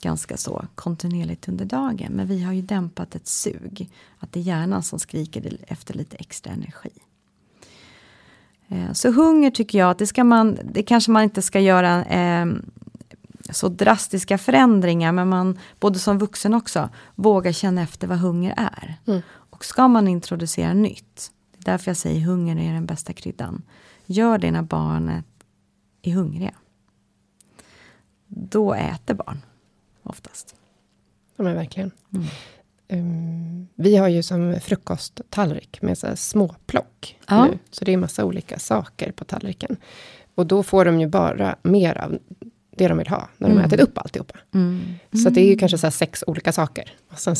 ganska så kontinuerligt under dagen. Men vi har ju dämpat ett sug. Att det är hjärnan som skriker efter lite extra energi. Eh, så hunger tycker jag att det ska man, det kanske man inte ska göra eh, så drastiska förändringar, men man, både som vuxen också, våga känna efter vad hunger är. Mm. Och ska man introducera nytt, det är därför jag säger hunger är den bästa kryddan. Gör det när barnet är hungriga. Då äter barn oftast. Ja, men verkligen. Mm. Um, vi har ju som frukosttallrik med så småplock. Ja. Nu, så det är massa olika saker på tallriken. Och då får de ju bara mer av det de vill ha, när de mm. har ätit upp alltihopa. Mm. Så det är ju mm. kanske så sex olika saker. Och så,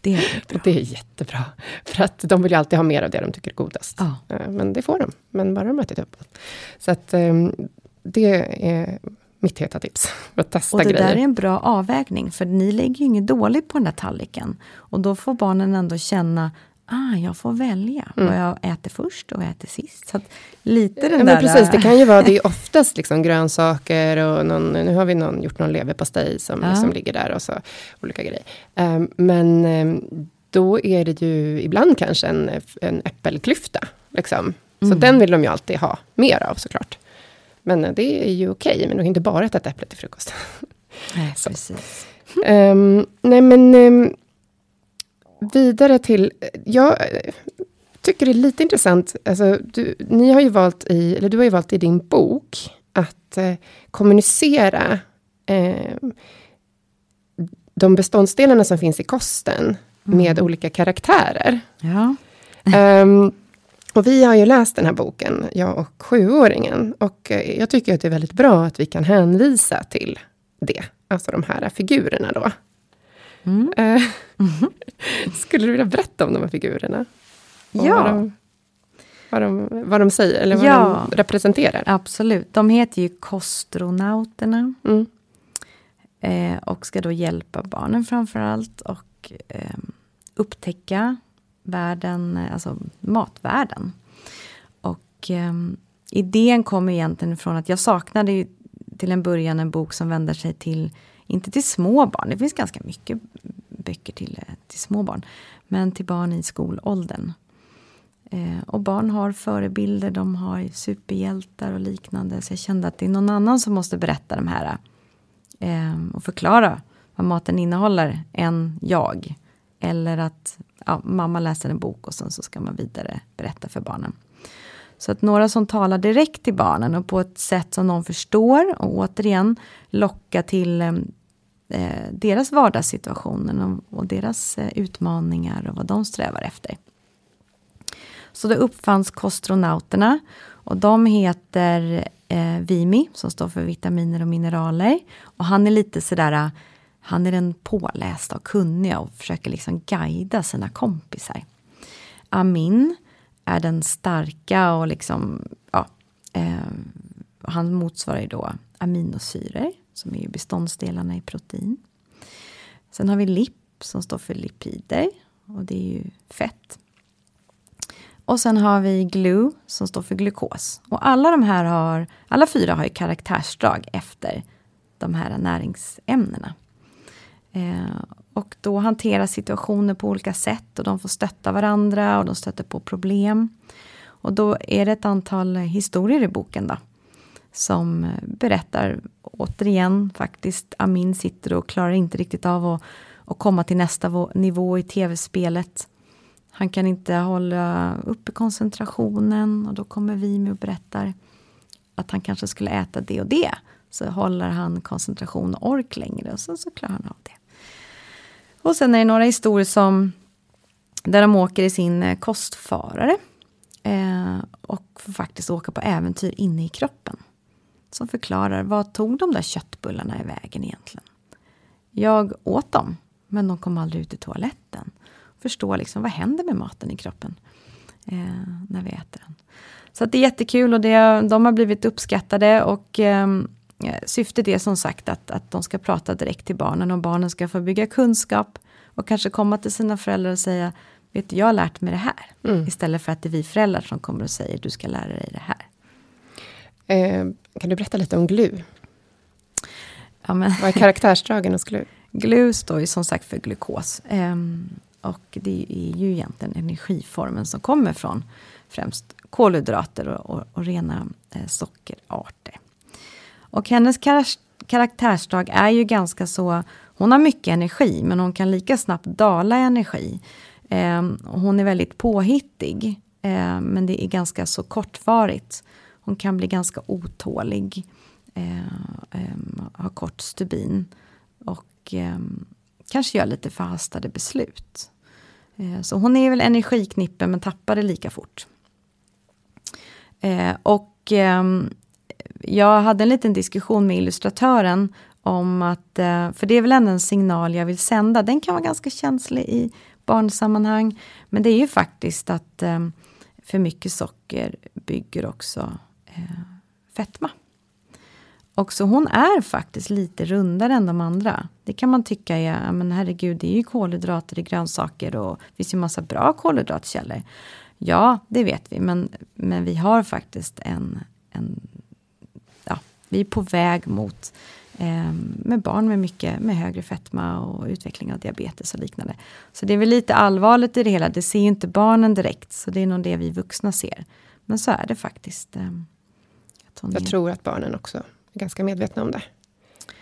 det, är bra. <laughs> det är jättebra. För att de vill ju alltid ha mer av det de tycker är godast. Ja. Uh, men det får de, men bara de har ätit upp allt. Så att um, det är mitt heta tips. Att testa och det grejer. där är en bra avvägning, för ni lägger ju inget dåligt på den där tallriken. Och då får barnen ändå känna Ah, jag får välja mm. vad jag äter först och vad jag äter sist. Så lite den ja, där... precis, det kan ju vara, det är <laughs> oftast liksom grönsaker och någon, nu har vi någon, gjort någon leverpastej som ja. liksom ligger där och så olika grejer. Um, men um, då är det ju ibland kanske en, en äppelklyfta. Liksom. Så mm. den vill de ju alltid ha mer av såklart. Men eh, det är ju okej, okay, men du kan inte bara äta ett äpple till frukost. Nej, <laughs> precis. Um, nej, men um, vidare till... Jag tycker det är lite intressant. Alltså, du, ni har ju valt i, eller du har ju valt i din bok att eh, kommunicera eh, de beståndsdelarna som finns i kosten mm. med olika karaktärer. Ja. um, och vi har ju läst den här boken, jag och sjuåringen. Och eh, jag tycker att det är väldigt bra att vi kan hänvisa till det. Alltså de här figurerna då. Mm. Mm. <laughs> Skulle du vilja berätta om de här figurerna? Och ja. Vad de, vad, de, vad de säger, eller vad ja, de representerar? Absolut. De heter ju kostronauterna. Mm. Eh, och ska då hjälpa barnen framför allt och eh, upptäcka världen, eh, alltså matvärlden. Och eh, idén kom egentligen från att jag saknade ju till en början en bok som vänder sig till, inte till små barn, det finns ganska mycket böcker till, eh, till små barn, men till barn i skolåldern. Eh, och barn har förebilder, de har superhjältar och liknande. Så jag kände att det är någon annan som måste berätta de här. Eh, och förklara vad maten innehåller, än jag. Eller att ja, mamma läser en bok och sen så ska man vidare berätta för barnen. Så att några som talar direkt till barnen och på ett sätt som de förstår och återigen locka till eh, eh deras vardagssituationer och, och deras eh, utmaningar och vad de strävar efter. Så då uppfanns kostronauterna och de heter eh, Vimi som står för vitaminer och mineraler. Och han är lite sådär, han är den pålästa och kunniga och försöker liksom guida sina kompisar. Amin är den starka och liksom, ja, eh, han motsvarar ju då aminosyror som är ju beståndsdelarna i protein. Sen har vi LIP som står för lipider och det är ju fett. Och sen har vi GLUE som står för glukos. Och alla de här har, alla fyra har ju karaktärsdrag efter de här näringsämnena. Eh, och då hanteras situationer på olika sätt och de får stötta varandra och de stöter på problem. Och då är det ett antal historier i boken då. Som berättar, återigen faktiskt, Amin sitter och klarar inte riktigt av att, att komma till nästa nivå i tv-spelet. Han kan inte hålla uppe koncentrationen och då kommer vi med och berättar att han kanske skulle äta det och det. Så håller han koncentration och ork längre och sen så klarar han av det. Och sen är det några historier som där de åker i sin eh, kostfarare. Eh, och får faktiskt åka på äventyr inne i kroppen. Som förklarar, vad tog de där köttbullarna i vägen egentligen? Jag åt dem, men de kom aldrig ut i toaletten förstå liksom, vad händer med maten i kroppen eh, när vi äter den. Så det är jättekul och det, de har blivit uppskattade och eh, syftet är som sagt att, att de ska prata direkt till barnen och barnen ska få bygga kunskap och kanske komma till sina föräldrar och säga Vet du, jag har lärt mig det här. Mm. Istället för att det är vi föräldrar som kommer och säger du ska lära dig det här. Eh, kan du berätta lite om GLU? Ja, men Vad är karaktärsdragen hos GLU? <laughs> GLU står ju som sagt för glukos. Um, och det är ju egentligen energiformen som kommer från främst kolhydrater och, och, och rena eh, sockerarter. Och hennes kar karaktärsdrag är ju ganska så, hon har mycket energi men hon kan lika snabbt dala i energi. Eh, hon är väldigt påhittig eh, men det är ganska så kortvarigt. Hon kan bli ganska otålig, eh, ehm, ha kort stubin och ehm, kanske göra lite förhastade beslut. Eh, så hon är väl energiknippen men tappar det lika fort. Eh, och ehm, jag hade en liten diskussion med illustratören om att, eh, för det är väl ändå en signal jag vill sända, den kan vara ganska känslig i barnsammanhang, men det är ju faktiskt att eh, för mycket socker bygger också eh, fetma. Och så hon är faktiskt lite rundare än de andra. Det kan man tycka är, men herregud, det är ju kolhydrater i grönsaker och det finns ju massa bra kolhydratkällor. Ja, det vet vi, men, men vi har faktiskt en, en vi är på väg mot eh, med barn med mycket med högre fetma och utveckling av diabetes och liknande. Så det är väl lite allvarligt i det hela. Det ser ju inte barnen direkt, så det är nog det vi vuxna ser. Men så är det faktiskt. Eh, jag tror att barnen också ganska medvetna om det.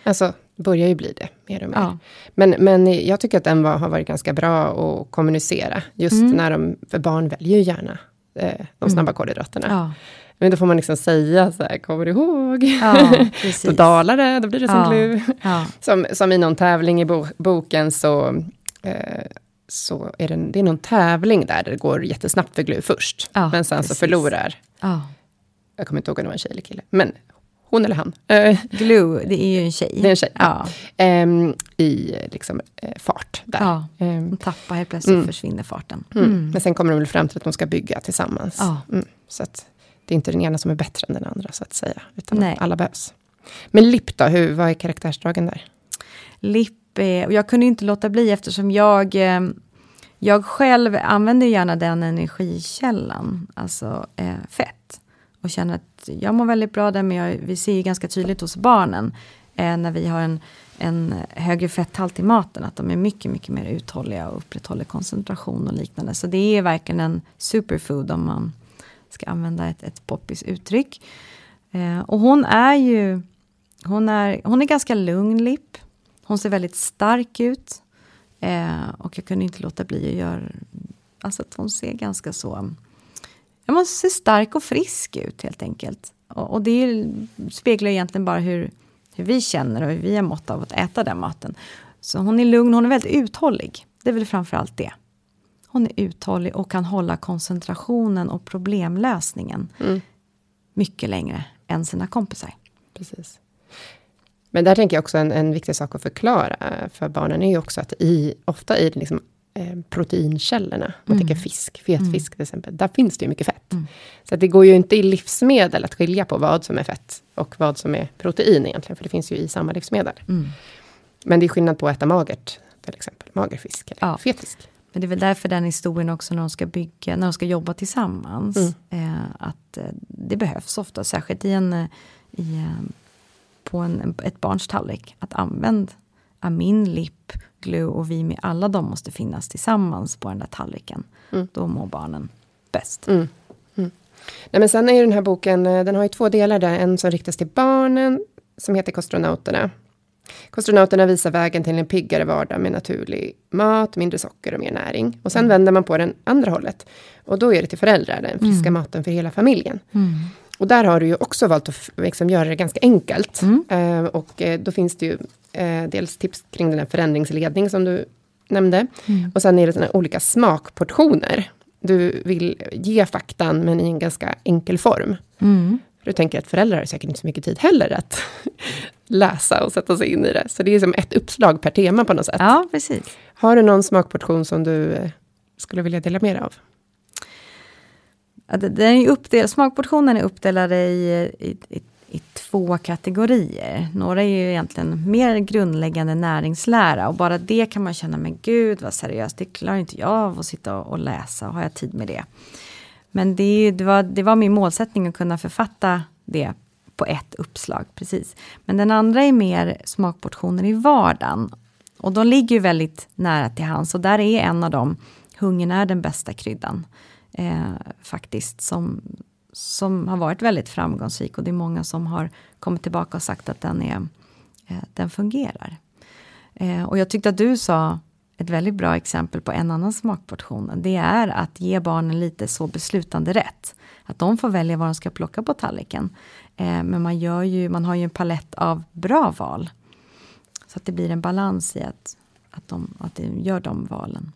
Alltså, börjar ju bli det mer och mer. Ja. Men, men jag tycker att den var, har varit ganska bra att kommunicera. Just mm. när de, för barn väljer ju gärna eh, de snabba mm. kolhydraterna. Ja. Men då får man liksom säga så här, kommer du ihåg? Ja, <laughs> då dalar det, då blir det som ja, glu. Ja. Som, som i någon tävling i bo, boken så, eh, så är det, det är någon tävling där det går jättesnabbt för glu först. men sen precis. så förlorar. Jag kommer inte ihåg om det var en tjej eller kille. Men hon eller han. <laughs> Uh, Glue, det är ju en tjej. Det är en tjej. Um, I liksom, uh, fart där. Ja, um, hon tappar helt plötsligt, mm. försvinner farten. Mm. Mm. Men sen kommer de väl fram till att de ska bygga tillsammans. Mm. Så att det är inte den ena som är bättre än den andra, så att säga. Utan Nej. alla behövs. Men LIP då, hur, vad är karaktärsdragen där? lipp, eh, och jag kunde inte låta bli eftersom jag eh, jag själv använder gärna den energikällan, alltså eh, fett. Och känner att jag mår väldigt bra där, men jag, vi ser ju ganska tydligt hos barnen eh, när vi har en, en högre fetthalt i maten, att de är mycket, mycket mer uthålliga och upprätthåller koncentration och liknande. Så det är verkligen en superfood om man ska använda ett, ett poppis uttryck. Eh, och hon är ju, hon är, hon är ganska lugn lipp. Hon ser väldigt stark ut. Eh, och jag kunde inte låta bli att göra, alltså att hon ser ganska så, ja, man ser stark och frisk ut helt enkelt. Och, och det speglar egentligen bara hur, hur vi känner och hur vi har mått av att äta den maten. Så hon är lugn, hon är väldigt uthållig. Det är väl framförallt det. Hon är uthållig och kan hålla koncentrationen och problemlösningen mm. mycket längre än sina kompisar. Precis. Men där tänker jag också en, en viktig sak att förklara för barnen är ju också att i, ofta i liksom, eh, proteinkällorna, man mm. tänker fisk, fetfisk mm. till exempel, där finns det ju mycket fett. Mm. Så det går ju inte i livsmedel att skilja på vad som är fett och vad som är protein egentligen, för det finns ju i samma livsmedel. Mm. Men det är skillnad på att äta magert, till exempel mager fisk eller ja. fet Men det är väl därför den historien också när de ska bygga, när de ska jobba tillsammans. Mm. Eh, att eh, det behövs ofta, särskilt i en eh, i, eh, på en, ett barns tallrik. Att använd amin, lipp, glue och vimi, alla de måste finnas tillsammans på den där tallriken. Mm. Då mår barnen bäst. Mm. Mm. Nej, men sen är ju den här boken, den har ju två delar där. En som riktas till barnen, som heter Kostronauterna. Kostronauterna visar vägen till en piggare vardag med naturlig mat, mindre socker och mer näring. Och sen mm. vänder man på den andra hållet. Och då är det till föräldrar, den friska mm. maten för hela familjen. Mm. Och där har du ju också valt att liksom göra det ganska enkelt. Mm. Uh, och uh, då finns det ju uh, dels tips kring den här förändringsledning som du nämnde. Mm. Och sen är det såna olika smakportioner. Du vill ge faktan men i en ganska enkel form. För du tänker att föräldrar har säkert inte så mycket tid heller att <laughs> läsa och sätta sig in i det. Så det är som ett uppslag per tema på något sätt. Ja, precis. Har du någon smakportion som du skulle vilja dela med dig av? den är uppdel, smakportionen är uppdelad i, i, i, i, två kategorier. Några är ju egentligen mer grundläggande näringslära och bara det kan man känna, men gud vad seriöst, det klarar inte jag av att sitta och, och läsa, har jag tid med det? Men det, det, var, det var min målsättning att kunna författa det på ett uppslag, precis. Men den andra är mer smakportioner i vardagen. Och de ligger ju väldigt nära till hands och där är en av dem, hungern är den bästa kryddan eh, faktiskt, som, som har varit väldigt framgångsrik. Och det är många som har kommit tillbaka och sagt att den, är, eh, den fungerar. Eh, och jag tyckte att du sa ett väldigt bra exempel på en annan smakportion. Det är att ge barnen lite så beslutande rätt. Att de får välja vad de ska plocka på tallriken. Eh, men man, gör ju, man har ju en palett av bra val. Så att det blir en balans i att, att, de, att de gör de valen.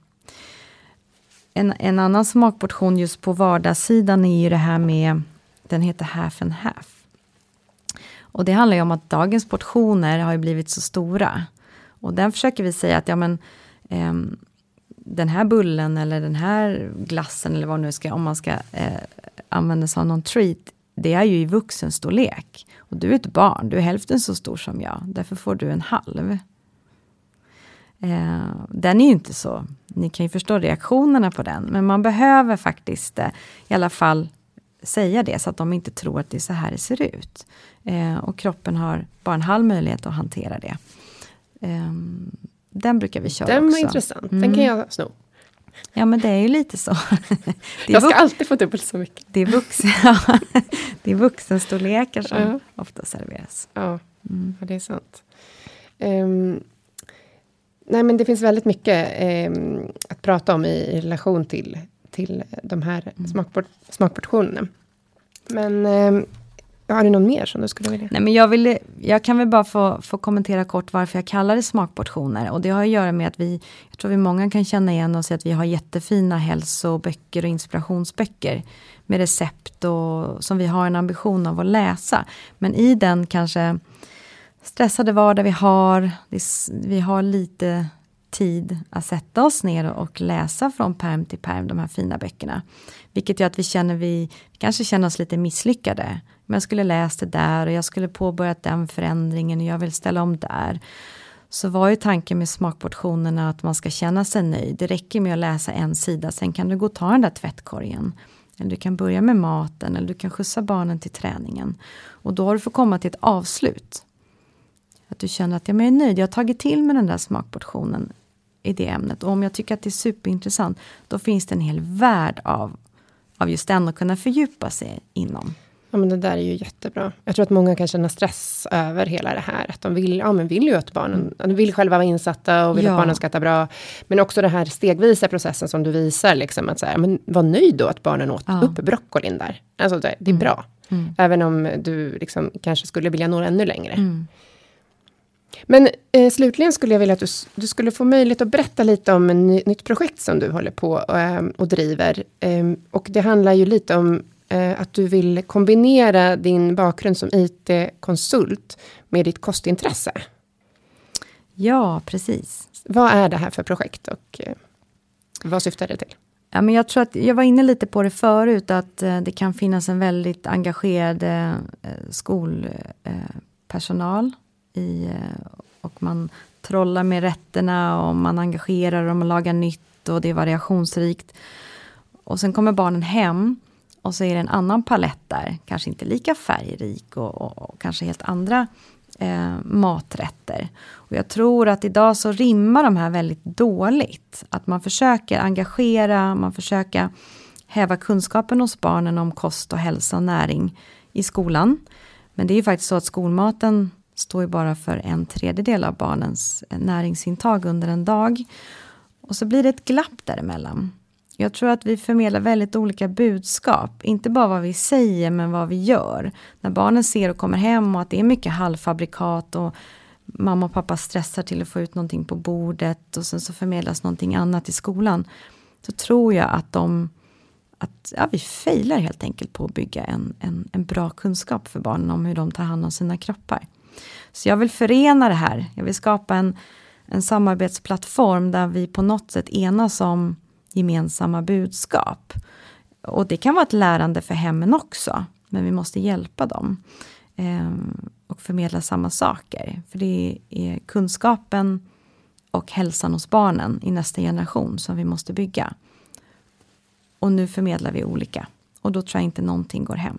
En, en annan smakportion just på vardagssidan är ju det här med, den heter half and half. Och det handlar ju om att dagens portioner har blivit så stora. Och den försöker vi säga att ja men eh, den här bullen eller den här glassen eller vad nu ska, om man ska eh, använda sig av någon treat, det är ju i vuxenstorlek. Och du är ett barn, du är hälften så stor som jag, därför får du en halv. Eh, den är ju inte så, ni kan ju förstå reaktionerna på den, men man behöver faktiskt eh, i alla fall säga det, så att de inte tror att det är så här det ser ut. Eh, och kroppen har bara en halv möjlighet att hantera det. Ehm, den brukar vi köra Den var också. intressant, den kan mm. jag sno. Ja men det är ju lite så. <laughs> jag ska alltid få dubbelt så mycket. Det är, vuxen, <laughs> ja, det är vuxenstorlekar som uh. ofta serveras. Ja, mm. ja, det är sant. Um, Nej, men det finns väldigt mycket eh, att prata om i relation till, till de här mm. smakport smakportionerna. Men eh, har du någon mer som du skulle vilja? Nej, men jag, vill, jag kan väl bara få, få kommentera kort varför jag kallar det smakportioner. Och det har att göra med att vi, jag tror vi många kan känna igen oss i att vi har jättefina hälsoböcker och inspirationsböcker. Med recept och som vi har en ambition av att läsa. Men i den kanske stressade vardag vi har. Vi har lite tid att sätta oss ner och läsa från perm till perm, de här fina böckerna. Vilket gör att vi känner vi, vi kanske känner oss lite misslyckade. Men jag skulle läst det där och jag skulle påbörjat den förändringen och jag vill ställa om där. så var ju tanken med smakportionerna att man ska känna sig nöjd. Det räcker med att läsa en sida, sen kan du gå och ta den där tvättkorgen. Eller du kan börja med maten eller du kan skjutsa barnen till träningen. Och då har du fått komma till ett avslut. Att du känner att jag är nöjd, jag har tagit till mig den där smakportionen i det ämnet. Och om jag tycker att det är superintressant, då finns det en hel värld av, av just den att kunna fördjupa sig inom. Ja, men det där är ju jättebra. Jag tror att många kan känna stress över hela det här. Att de vill, ja, men vill ju att barnen, mm. de vill själva vara insatta och vill ja. att barnen ska äta bra. Men också den här stegvisa processen som du visar, liksom att säga, men var nöjd då att barnen åt ja. upp broccolin där. Alltså det, det är mm. bra. Mm. Även om du liksom kanske skulle vilja nå ännu längre. Mm. Men eh, slutligen skulle jag vilja att du, du, skulle få möjlighet att berätta lite om ett ny, nytt projekt som du håller på eh, och driver. Eh, och det handlar ju lite om eh, att du vill kombinera din bakgrund som IT-konsult med ditt kostintresse. Ja, precis. Vad är det här för projekt och eh, vad syftar det till? Ja, men jag tror att jag var inne lite på det förut, att eh, det kan finnas en väldigt engagerad eh, skolpersonal i, eh, och man trollar med rätterna och man engagerar dem och lagar nytt och det är variationsrikt. Och sen kommer barnen hem och så är det en annan palett där, kanske inte lika färgrik och, och, och kanske helt andra eh, maträtter. Och jag tror att idag så rimmar de här väldigt dåligt. Att man försöker engagera, man försöker häva kunskapen hos barnen om kost och hälsa och näring i skolan. Men det är ju faktiskt så att skolmaten står ju bara för en tredjedel av barnens eh, näringsintag under en dag. Och så blir det ett glapp däremellan. Jag tror att vi förmedlar väldigt olika budskap. Inte bara vad vi säger, men vad vi gör. När barnen ser och kommer hem och att det är mycket halvfabrikat och mamma och pappa stressar till att få ut någonting på bordet och sen så förmedlas någonting annat i skolan. Så tror jag att de att ja, vi failar helt enkelt på att bygga en, en, en bra kunskap för barnen om hur de tar hand om sina kroppar. Så jag vill förena det här. Jag vill skapa en, en samarbetsplattform där vi på något sätt enas om gemensamma budskap. Och det kan vara ett lärande för hemmen också, men vi måste hjälpa dem. Eh, och förmedla samma saker. För det är kunskapen och hälsan hos barnen i nästa generation som vi måste bygga. Och nu förmedlar vi olika. Och då tror jag inte någonting går hem.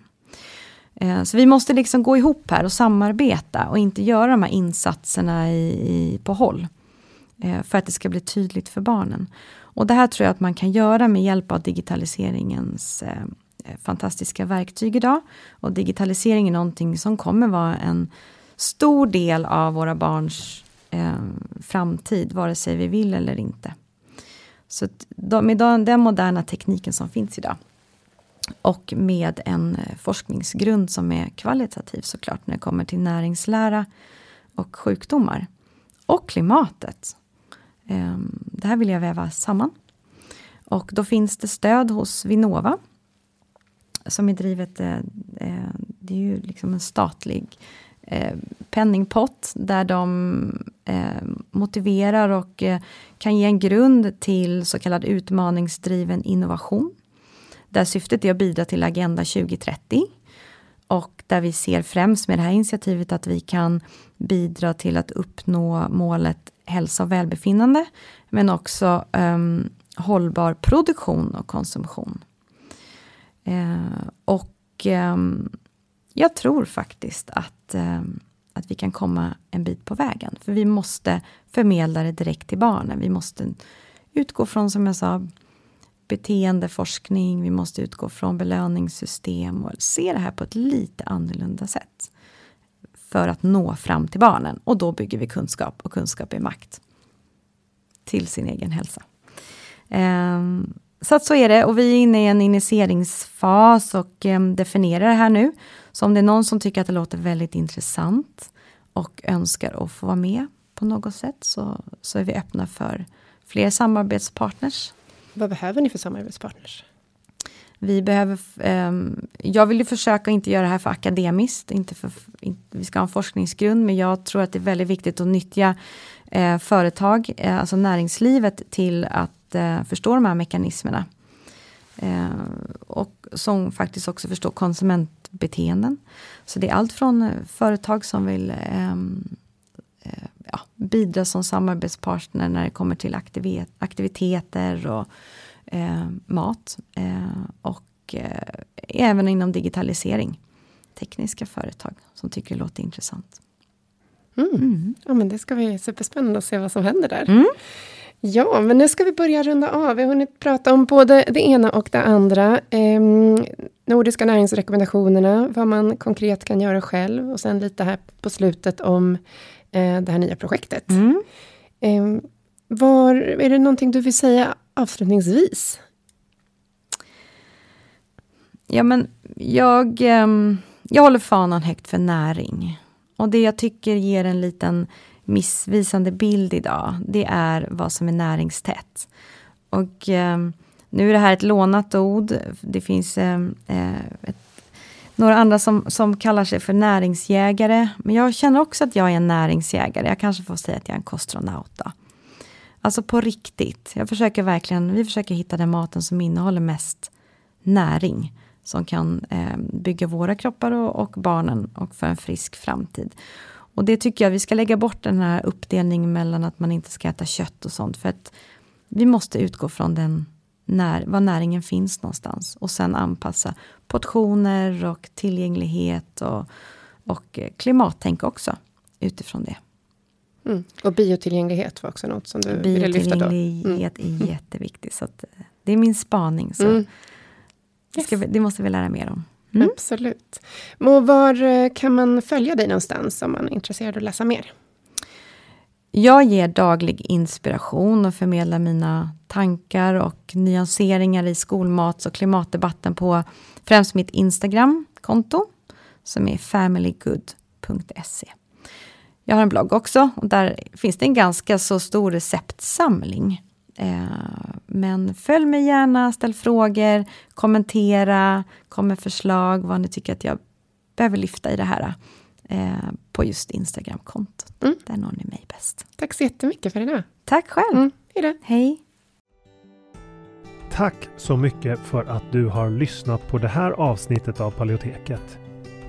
Eh, så vi måste liksom gå ihop här och samarbeta och inte göra de här insatserna i, i, på håll. Eh, för att det ska bli tydligt för barnen. Och det här tror jag att man kan göra med hjälp av digitaliseringens eh, eh, fantastiska verktyg idag. Och digitalisering är någonting som kommer vara en stor del av våra barns eh, framtid, vare sig vi vill eller inte. Så med den moderna tekniken som finns idag och med en eh, forskningsgrund som är kvalitativ såklart när det kommer till näringslära och sjukdomar. Och klimatet. Ehm, det här vill jag väva samman. Och då finns det stöd hos Vinnova. Som är drivet, eh, eh, det är ju liksom en statlig eh, penningpott där de motiverar och kan ge en grund till så kallad utmaningsdriven innovation där syftet är att bidra till Agenda 2030. Och där vi ser främst med det här initiativet att vi kan bidra till att uppnå målet hälsa och välbefinnande. Men också um, hållbar produktion och konsumtion. Uh, och um, jag tror faktiskt att, um, att vi kan komma en bit på vägen. För vi måste förmedla det direkt till barnen. Vi måste utgå från, som jag sa, beteendeforskning, vi måste utgå från belöningssystem och se det här på ett lite annorlunda sätt. För att nå fram till barnen och då bygger vi kunskap och kunskap är makt. Till sin egen hälsa. Um, så att så är det och vi är inne i en initieringsfas och um, definierar det här nu. Så om det är någon som tycker att det låter väldigt intressant och önskar att få vara med på något sätt så, så är vi öppna för fler samarbetspartners vad behöver ni för samarbetspartners? Vi behöver, eh, jag vill ju försöka inte göra det här för akademiskt, inte för, inte, vi ska ha en forskningsgrund, men jag tror att det är väldigt viktigt att nyttja eh, företag, eh, alltså näringslivet, till att eh, förstå de här mekanismerna. Eh, och som faktiskt också förstår konsumentbeteenden. Så det är allt från eh, företag som vill ehm, eh, ja, bidra som samarbetspartner när det kommer till aktivitet, aktiviteter och eh, mat. Eh, och eh, även inom digitalisering. Tekniska företag som tycker det låter intressant. Mm. Mm. Ja, men det ska bli superspännande att se vad som händer där. Mm. Ja, men nu ska vi börja runda av. Vi har hunnit prata om både det ena och det andra. Eh, nordiska näringsrekommendationerna, vad man konkret kan göra själv och sen lite här på slutet om eh, det här nya projektet. Eh, var, är det någonting du vill säga avslutningsvis? Ja, men jag, ehm, jag håller fanan högt för näring. Och det jag tycker ger en liten missvisande bild idag, det är vad som är näringstätt. Och ehm, nu är det här ett lånat ord. Det finns ehm, eh, ett, några andra som, som kallar sig för näringsjägare. Men jag känner också att jag är en näringsjägare. Jag kanske får säga att jag är en kostronaut. Då. Alltså på riktigt. Jag försöker verkligen, vi försöker hitta den maten som innehåller mest näring. Som kan eh, bygga våra kroppar och, och barnen och för en frisk framtid. Och det tycker jag vi ska lägga bort den här uppdelningen mellan att man inte ska äta kött och sånt. För att vi måste utgå från den när, var näringen finns någonstans. Och sen anpassa portioner och tillgänglighet och, och eh, klimattänk också utifrån det. Mm. Och biotillgänglighet var också något som du ville lyfta då. Biotillgänglighet mm. är jätteviktigt. Så eh, det är min spaning. Så mm. det, ska, det måste vi lära mer om. Mm. Absolut. Och var eh, kan man följa dig någonstans om man är intresserad av att läsa mer? Jag ger daglig inspiration och förmedlar mina tankar och nyanseringar i skolmats och klimatdebatten på främst mitt Instagram-konto som är familygood.se. Jag har en blogg också och där finns det en ganska så stor receptsamling Eh, men följ mig gärna, ställ frågor, kommentera, kom med förslag vad ni tycker att jag behöver lyfta i det här eh, på just Instagramkontot. Mm. Där når ni mig bäst. Tack så jättemycket för idag. Tack själv. Mm. Hejdå. Hej. Tack så mycket för att du har lyssnat på det här avsnittet av Paleoteket.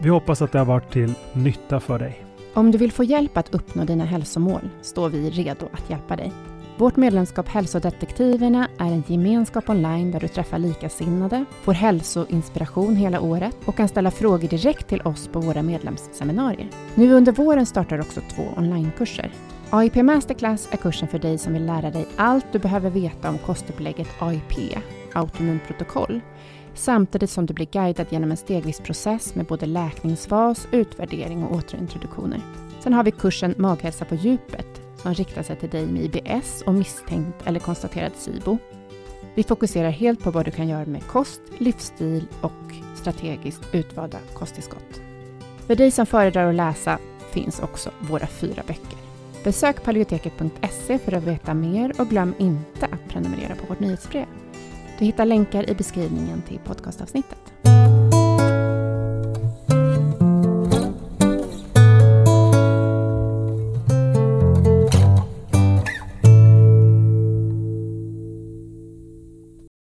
Vi hoppas att det har varit till nytta för dig. Om du vill få hjälp att uppnå dina hälsomål står vi redo att hjälpa dig. Vårt medlemskap Hälsodetektiverna är en gemenskap online där du träffar likasinnade, får hälsoinspiration hela året och kan ställa frågor direkt till oss på våra medlemsseminarier. Nu under våren startar också två onlinekurser. AIP Masterclass är kursen för dig som vill lära dig allt du behöver veta om kostupplägget AIP, autonom protokoll, samtidigt som du blir guidad genom en stegvis process med både läkningsfas, utvärdering och återintroduktioner. Sen har vi kursen Maghälsa på djupet som riktar sig till dig med IBS och misstänkt eller konstaterad SIBO. Vi fokuserar helt på vad du kan göra med kost, livsstil och strategiskt utvalda kosttillskott. För dig som föredrar att läsa finns också våra fyra böcker. Besök paleoteket.se för att veta mer och glöm inte att prenumerera på vårt nyhetsbrev. Du hittar länkar i beskrivningen till podcastavsnittet.